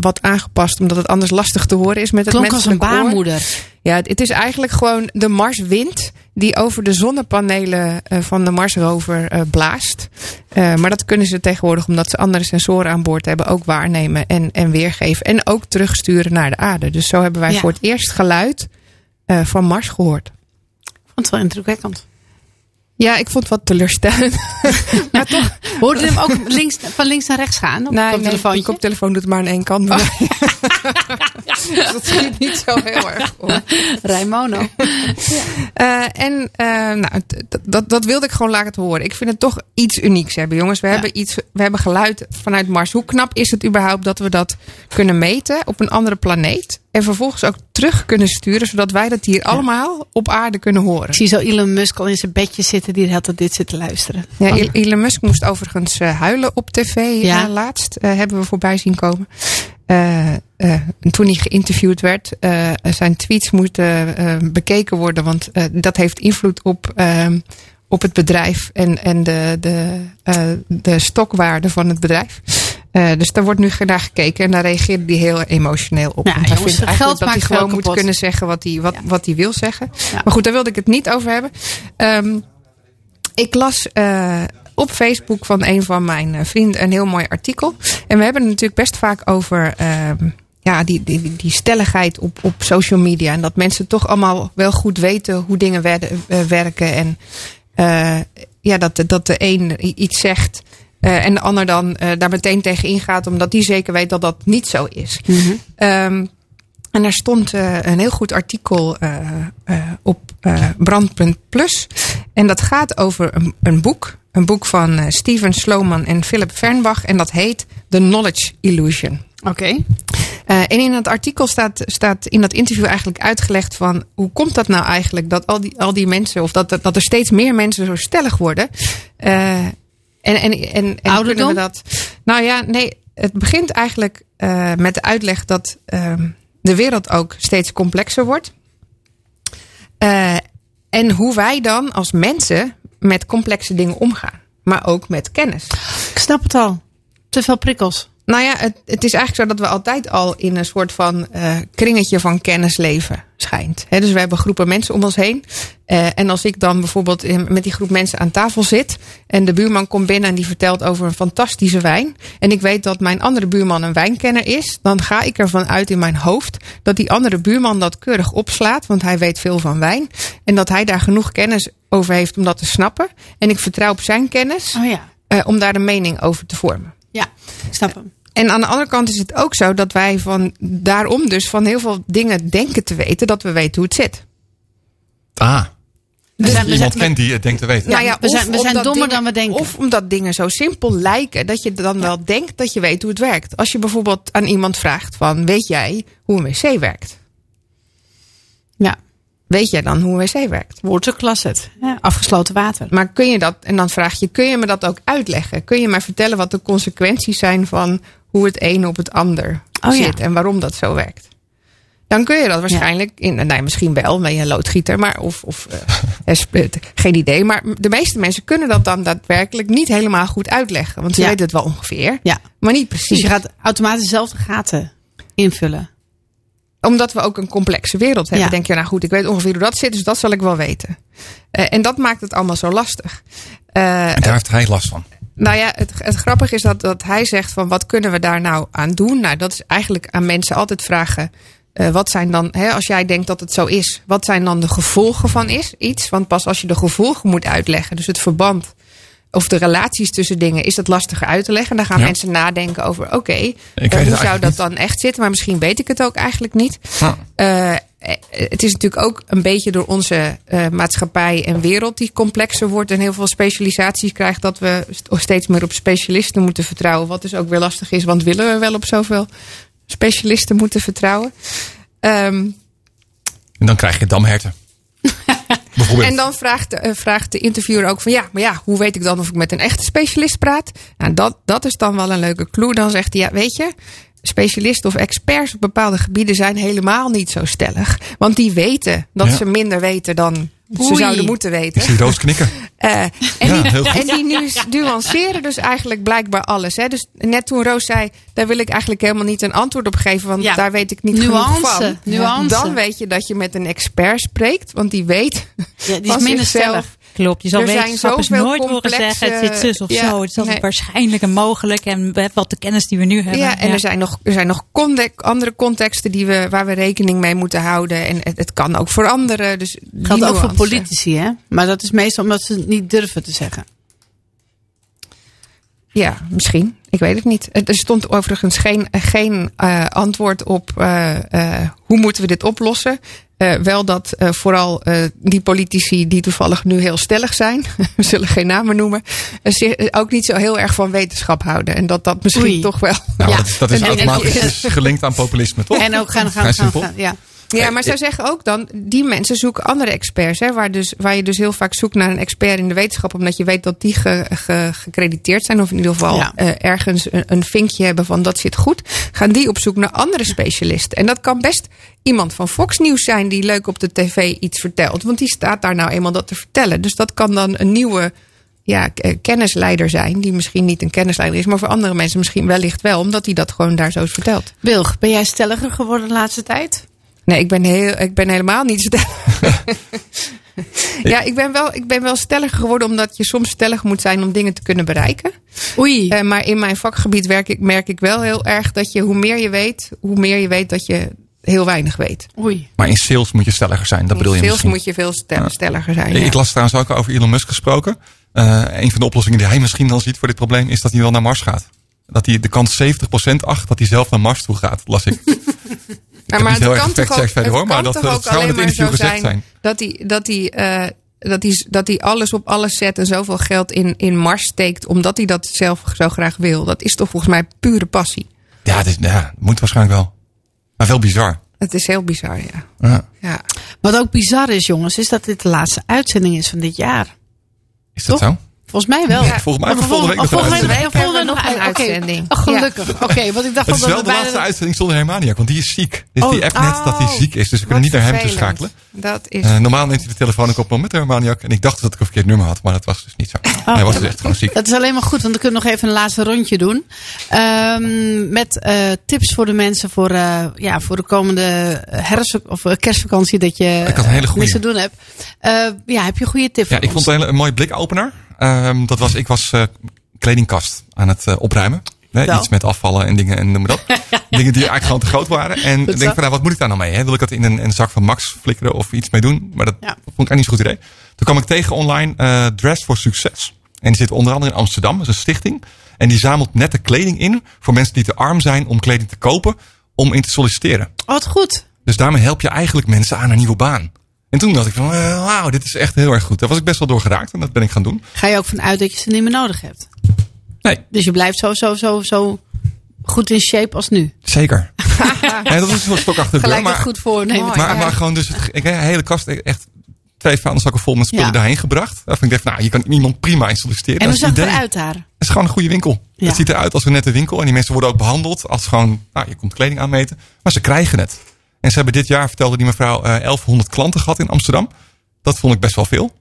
wat aangepast, omdat het anders lastig te horen is met het Klonk als een oor. baarmoeder. Ja, het is eigenlijk gewoon de Marswind die over de zonnepanelen van de Marsrover blaast. maar dat kunnen ze tegenwoordig, omdat ze andere sensoren aan boord hebben, ook waarnemen en, en weergeven. En ook terugsturen naar de aarde. Dus zo hebben wij Ja. voor het eerst geluid van Mars gehoord. Ik vond het wel indrukwekkend. Ja, ik vond het wat teleurstellend. [laughs] maar toch, Hoorde je hem ook links, van links naar rechts gaan? Op Nee, het nee, die koptelefoon doet maar aan één kant. Oh. dus [laughs] dat schiet niet zo heel erg op. Rijmono. [laughs] Eh, en eh, nou, dat, dat wilde ik gewoon laten horen. Ik vind het toch iets unieks hebben, jongens. We, Ja. hebben, iets, we hebben geluid vanuit Mars. Hoe knap is het überhaupt dat we dat kunnen meten op een andere planeet? En vervolgens ook terug kunnen sturen, zodat wij dat hier allemaal op aarde kunnen horen. Ik zie zo Elon Musk al in zijn bedje zitten die hele tijd dit zit te luisteren. Ja, El- Elon Musk moest overigens eh, huilen op tv Ja. eh, laatst. eh, hebben we voorbij zien komen. Toen hij geïnterviewd werd, zijn tweets moeten bekeken worden. Want dat heeft invloed op, eh, op het bedrijf en, en de, de, de stokwaarde van het bedrijf. Eh, dus daar wordt nu naar gekeken en daar reageerde hij heel emotioneel op. Ja, hij jongens, vindt eigenlijk geld dat hij gewoon moet kapot. kunnen zeggen wat hij, wat, Ja. wat hij wil zeggen. Ja. Maar goed, daar wilde ik het niet over hebben. Ehm, ik las eh, op Facebook van een van mijn eh, vrienden een heel mooi artikel. En we hebben het natuurlijk best vaak over ehm, ja, die, die, die stelligheid op, op social media. En dat mensen toch allemaal wel goed weten hoe dingen werden- werken. En ja, dat, de- dat de een iets zegt. Eh, en de ander dan eh, daar meteen tegen ingaat, omdat die zeker weet dat dat niet zo is. Ehm, en daar stond eh, een heel goed artikel op Brandpunt Plus. En dat gaat over een, een boek. Een boek van Steven Sloman en Philip Fernbach. En dat heet The Knowledge Illusion. Oké. En in het artikel staat, staat in dat interview eigenlijk uitgelegd van hoe komt dat nou eigenlijk dat al die, al die mensen, of dat, dat er steeds meer mensen zo stellig worden. En en, en, en Ouderdom? we dat. Nou ja, nee, het begint eigenlijk eh, met de uitleg dat ehm, de wereld ook steeds complexer wordt. Eh, en hoe wij dan als mensen met complexe dingen omgaan. Maar ook met kennis. Ik snap het al. Te veel prikkels. Nou ja, het, het is eigenlijk zo dat we altijd al in een soort van eh, kringetje van kennis leven, schijnt. Dus we hebben groepen mensen om ons heen. Eh, en als ik dan bijvoorbeeld met die groep mensen aan tafel zit. en de buurman komt binnen en die vertelt over een fantastische wijn. en ik weet dat mijn andere buurman een wijnkenner is. dan ga ik ervan uit in mijn hoofd dat die andere buurman dat keurig opslaat. want hij weet veel van wijn. En dat hij daar genoeg kennis over heeft om dat te snappen. En ik vertrouw op zijn kennis Oh ja. eh, om daar een mening over te vormen. Ja, ik snap hem. En aan de andere kant is het ook zo dat wij van daarom dus van heel veel dingen denken te weten dat we weten hoe het zit. Ah. Dus zijn- je iemand kent die het denkt te weten. Nou ja, we zijn- we zijn dommer dingen- dan we denken. Of omdat dingen zo simpel lijken dat je dan wel denkt dat je weet hoe het werkt. Als je bijvoorbeeld aan iemand vraagt van, weet jij hoe een wc werkt? Ja, Weet jij dan hoe een wc werkt? water closet. Ja, afgesloten water. Maar kun je dat, en dan vraag je, kun je me dat ook uitleggen? Kun je mij vertellen wat de consequenties zijn van hoe het een op het ander Oh ja. zit en waarom dat zo werkt? Dan kun je dat waarschijnlijk, in, nou, misschien wel, ben je een loodgieter, maar of, of eh, [laughs] sp- geen idee. Maar de meeste mensen kunnen dat dan daadwerkelijk niet helemaal goed uitleggen. Want ze Ja. weten het wel ongeveer, Ja. maar niet Dus precies. je gaat automatisch zelf de gaten invullen. Omdat we ook een complexe wereld hebben. Ja. Denk je, nou goed, ik weet ongeveer hoe dat zit, dus dat zal ik wel weten. Eh, en dat maakt het allemaal zo lastig. Eh, En daar heeft hij last van. Nou ja, het, het grappige is dat, dat hij zegt van wat kunnen we daar nou aan doen? Nou, dat is eigenlijk aan mensen altijd vragen. eh, wat zijn dan, hè, als jij denkt dat het zo is, wat zijn dan de gevolgen van is, iets? Want pas als je de gevolgen moet uitleggen, dus het verband of de relaties tussen dingen, is dat lastiger uit te leggen. En dan gaan Ja. mensen nadenken over, oké, eh, hoe zou dat niet. dan echt zitten? Maar misschien weet ik het ook eigenlijk niet. Eh, eh, het is natuurlijk ook een beetje door onze maatschappij en wereld die complexer wordt en heel veel specialisaties krijgt, dat we st- steeds meer op specialisten moeten vertrouwen. Wat dus ook weer lastig is, want willen we wel op zoveel specialisten moeten vertrouwen? Ehm, en dan krijg je damherten. En dan vraagt de, eh, vraagt de interviewer ook van ja, maar ja, hoe weet ik dan of ik met een echte specialist praat? Nou, dat, dat is dan wel een leuke clue. Dan zegt hij, ja, weet je, specialisten of experts op bepaalde gebieden zijn helemaal niet zo stellig. Want die weten dat Ja. ze minder weten dan ze zouden moeten weten. Ik zie Roos knikken. [laughs] Eh, en, Ja, die, en nu nuanceren dus eigenlijk blijkbaar alles. Hè? Dus net toen Roos zei, daar wil ik eigenlijk helemaal niet een antwoord op geven, want Ja. daar weet ik niet Nuance, genoeg van. nuance. Dan weet je dat je met een expert spreekt, want die weet Ja, die is minder zichzelf stellig. Klopt, je zal Er zijn wetenschappers zoveel nooit horen complexe- zeggen het zit zus of ja, zo. Het is altijd nee. waarschijnlijk en mogelijk en we hebben wat de kennis die we nu hebben. Ja, en er zijn nog, er zijn nog conde- andere contexten die we, waar we rekening mee moeten houden. En het, het kan ook veranderen. Dus Geldt ook voor politici, hè? Maar dat is meestal omdat ze het niet durven te zeggen. Ja, misschien. Ik weet het niet. Er stond overigens geen, geen eh, antwoord op eh, eh, hoe moeten we dit oplossen. Eh, wel dat eh, vooral eh, die politici die toevallig nu heel stellig zijn, [laughs] we zullen geen namen noemen, zich ook niet zo heel erg van wetenschap houden. En dat dat misschien Oei. toch wel. Nou, Ja. dat, is- dat is En- automatisch gelinkt aan populisme, toch? En ook gaan, gaan, gaan, simpel. gaan ja. Ja, maar zij zeggen ook dan, die mensen zoeken andere experts. Hè, waar, dus, waar je dus heel vaak zoekt naar een expert in de wetenschap. Omdat je weet dat die ge, ge- gecrediteerd zijn. Of in ieder geval Ja. eh, ergens een, een vinkje hebben van dat zit goed. Gaan die op zoek naar andere specialisten. En dat kan best iemand van Fox News zijn die leuk op de tv iets vertelt. Want die staat daar nou eenmaal dat te vertellen. Dus dat kan dan een nieuwe ja, eh, kennisleider zijn. Die misschien niet een kennisleider is. Maar voor andere mensen misschien wellicht wel. Omdat hij dat gewoon daar zo vertelt. Wilg, ben jij stelliger geworden de laatste tijd? Nee, ik ben, heel, ik ben helemaal niet [laughs] stellig. [laughs] ja, ik ben, wel, ik ben wel stellig geworden omdat je soms stellig moet zijn om dingen te kunnen bereiken. Oei. Eh, maar in mijn vakgebied werk ik, merk ik wel heel erg dat je hoe meer je weet, hoe meer je weet dat je heel weinig weet. Oei. Maar in sales moet je stelliger zijn. Dat bedoel je misschien. moet je veel stel- stelliger zijn. ja. Ik las trouwens ook over Elon Musk gesproken. Eh, een van de oplossingen die hij misschien wel ziet voor dit probleem is dat hij wel naar Mars gaat. Dat hij de kans 70% acht dat hij zelf naar Mars toe gaat, las ik. [laughs] Niet heel het kan toch ook, verder, het hoor, maar dat- toch dat ook zou in alleen het maar zo interview gezegd zijn, zijn. dat hij, dat, hij, eh, dat, hij, dat hij alles op alles zet en zoveel geld in, in Mars steekt omdat hij dat zelf zo graag wil. Dat is toch volgens mij pure passie. Ja, het is, ja, moet waarschijnlijk wel. Maar wel bizar. Het is heel bizar, ja. Ja. ja. Wat ook bizar is, jongens, is dat dit de laatste uitzending is van dit jaar. Is dat Toch? zo? Volgens mij wel. Ja, Volgens mij Of hebben we volgende week nog een volgende uitzending. week- volgende Hebben we nog een uitzending. Oh, gelukkig. Oké, want ik dacht Het is dat wel we de laatste uitzending zonder Hermaniak, want die is ziek. Dus Oh, die app net dat hij ziek is, dus we kunnen Wat niet naar hem toe vervelend. schakelen. Dat is. Eh, normaal neemt hij de telefoon ook op met Hermaniak. En ik dacht dat ik een verkeerd nummer had, maar dat was dus niet zo. Oh. Hij was dus echt gewoon ziek. Dat is alleen maar goed, want dan kunnen we nog even een laatste rondje doen. Ehm, met eh, tips voor de mensen voor, eh, ja, voor de komende herfst- of kerstvakantie dat je Ik had een hele niks te doen hebt. Eh, ja, heb je een goede tip Ja, voor ik vond ons? het een, hele- een mooie blikopener. Ehm, dat was, ik was eh, kledingkast aan het eh, opruimen. Wel. iets met afvallen en dingen en noem maar dat. [laughs] dingen die eigenlijk gewoon te groot waren. En ik denk van, nou, wat moet ik daar nou mee? Hè? Wil ik dat in een, een zak van Max flikkeren of iets mee doen? Maar dat Ja. vond ik eigenlijk niet zo'n goed idee. Toen kwam ik tegen online eh, Dress for Success. En die zit onder andere in Amsterdam. Dat is een stichting. En die zamelt nette kleding in voor mensen die te arm zijn om kleding te kopen. Om in te solliciteren. Oh, wat goed. Dus daarmee help je eigenlijk mensen aan een nieuwe baan. En toen dacht ik van, eh, wauw, dit is echt heel erg goed. Daar was ik best wel door geraakt en dat ben ik gaan doen. Ga je ook vanuit dat je ze niet meer nodig hebt? Nee. Dus je blijft zo, zo, zo, zo goed in shape als nu. Zeker. [laughs] ja, dat is een stok achter de deur. Maar, goed voornemen. maar, maar gewoon dus, het, ik heb een hele kast, echt twee vuilniszakken vol met spullen Ja. daarheen gebracht. Waarvan ik dacht, nou, je kan iemand prima in solliciteren. En hoe zag het eruit daar? Het is gewoon een goede winkel. Ja. Het ziet eruit als een nette winkel. En die mensen worden ook behandeld als gewoon, nou, je komt kleding aanmeten. Maar ze krijgen het. En ze hebben dit jaar, vertelde die mevrouw, eh 1100 klanten gehad in Amsterdam. Dat vond ik best wel veel.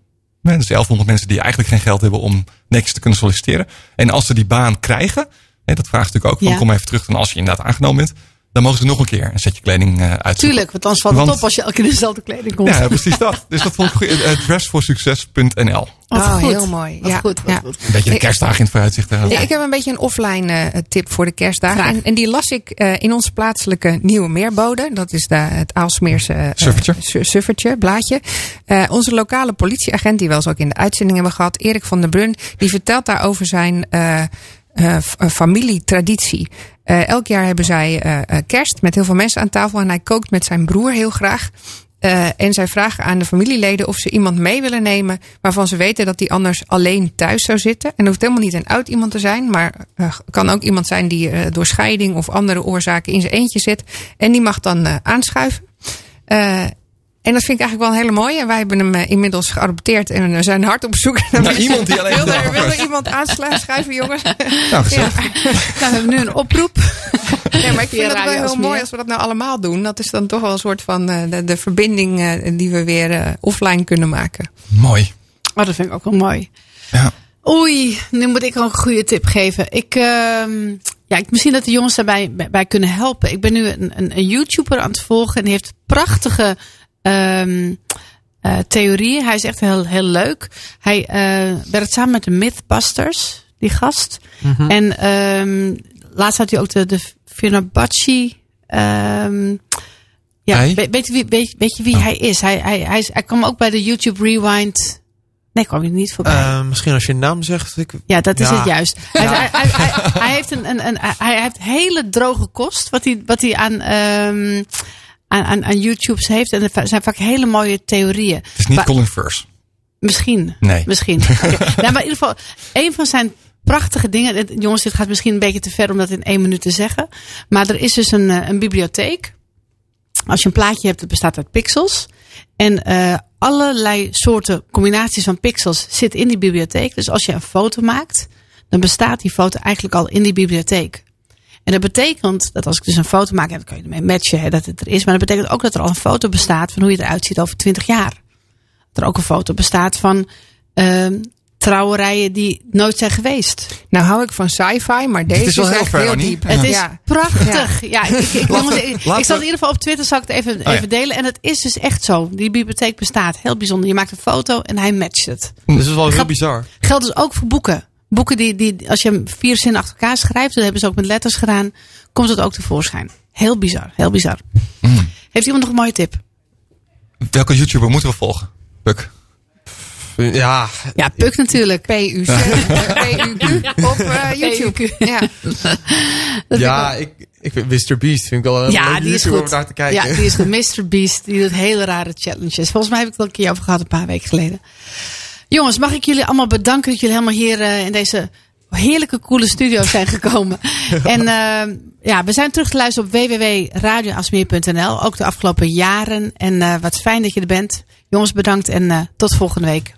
Nee, dus 1100 mensen die eigenlijk geen geld hebben om niks te kunnen solliciteren. En als ze die baan krijgen, hè, dat vraagt natuurlijk ook, van Ja. kom even terug dan als je inderdaad aangenomen bent. Dan mogen ze nog een keer een setje kleding eh uitzoeken. Tuurlijk, want anders valt het Want- op als je elke keer dezelfde kleding komt. Ja, precies dat. Dus dat vond ik goed. Eh, dressforsucces.nl. Oh, goed. heel mooi. Wat Ja, goed, wat ja. goed. Een beetje de kerstdagen in het vooruitzicht. hè. Ja, ik heb een beetje een offline eh, tip voor de kerstdagen. En, en die las ik eh, in ons plaatselijke Nieuwe Meerbode. Dat is de, het Aalsmeerse eh, Suffertje. su- suffertje, blaadje. Eh, onze lokale politieagent, die we wel eens ook in de uitzending hebben gehad, Erik van der Brun, die vertelt daar over zijn eh, familietraditie. Eh, elk jaar hebben zij kerst met heel veel mensen aan tafel. En hij kookt met zijn broer heel graag. En zij vragen aan de familieleden of ze iemand mee willen nemen waarvan ze weten dat die anders alleen thuis zou zitten. En hoeft helemaal niet een oud iemand te zijn, maar kan ook iemand zijn die door scheiding of andere oorzaken in zijn eentje zit. En die mag dan aanschuiven. Eh, en dat vind ik eigenlijk wel een hele mooie. En wij hebben hem eh, inmiddels geadopteerd en we zijn hard op zoek naar Nou, iemand die alleen Wil de er, wil afwas. er iemand aanschuiven, jongens? [laughs] Nou, gezellig. Nou, we hebben nu een oproep. [laughs] Nee, maar ik vind dat wel heel mooi als we dat nou allemaal doen. Dat is dan toch wel een soort van eh, de, de verbinding eh, die we weer eh, offline kunnen maken. Mooi. Oh, dat vind ik ook wel mooi. Ja. Oei, nu moet ik een goede tip geven. Ik, ehm, ja, ik, misschien dat de jongens daarbij bij, bij kunnen helpen. Ik ben nu een, een, een YouTuber aan het volgen en die heeft prachtige ehm, eh, theorieën. Hij is echt heel, heel leuk. Hij eh, werkt samen met de Mythbusters, die gast. En ehm, laatst had hij ook de, de Fibonacci. ehm ja, weet, weet, je wie, weet, weet je wie hij is? Hij, hij, hij, is? hij kwam ook bij de YouTube Rewind. Nee, kwam je niet voorbij. Eh, misschien als je een naam zegt. Ik, Ja, dat is Ja. het juist. Hij, hij, hij, hij- hij heeft een, een, een, hij heeft hele droge kost wat hij, wat hij aan, aan, aan, aan YouTube's heeft. En er zijn vaak hele mooie theorieën. Het is niet Maar- Colin Firth. Misschien. Nee. Misschien. [laughs] Nou, maar in ieder geval, een van zijn prachtige dingen. Jongens, dit gaat misschien een beetje te ver om dat in één minuut te zeggen. Maar er is dus een, eh, een bibliotheek. Als je een plaatje hebt, dat bestaat uit pixels. En eh, allerlei soorten combinaties van pixels zitten in die bibliotheek. Dus als je een foto maakt, dan bestaat die foto eigenlijk al in die bibliotheek. En dat betekent dat als ik dus een foto maak, en dan kan je ermee matchen hè, dat het er is. Maar dat betekent ook dat er al een foto bestaat van hoe je eruit ziet over 20 jaar. Dat er ook een foto bestaat van ehm, trouwerijen die nooit zijn geweest. Nou hou ik van sci-fi, maar deze is is, wel heel ver, heel diep. Het is Ja. prachtig. Ja, ik, ik, jongens, ik, ik laten we- zal het in ieder geval op Twitter zal ik het even, ja. even delen. En het is dus echt zo. Die bibliotheek bestaat. Heel bijzonder. Je maakt een foto en hij matcht het. Dus dat is wel heel bizar. Geldt dus ook voor boeken. Boeken die, die als je hem vier zinnen achter elkaar schrijft, dat hebben ze ook met letters gedaan, komt het ook tevoorschijn. Heel bizar, heel bizar. Mm. Heeft iemand nog een mooie tip? Welke YouTuber moeten we volgen? Puk. Ja, Ja, Puk natuurlijk. PUC, PUQ op eh, YouTube. Ja. ja ik, ik vind Mr. Beast vind ik wel een Ja, leuke die is goed. om naar te kijken. Ja, die is goed. Mr. Beast, die doet hele rare challenges. Volgens mij heb ik het al een keer over gehad, een paar weken geleden. Jongens, mag ik jullie allemaal bedanken dat jullie helemaal hier eh, in deze heerlijke, coole studio zijn gekomen. [laughs] en eh, ja, we zijn terug te luisteren op www.radioasmeer.nl. Ook de afgelopen jaren. En eh, wat fijn dat je er bent. Jongens, bedankt en tot volgende week.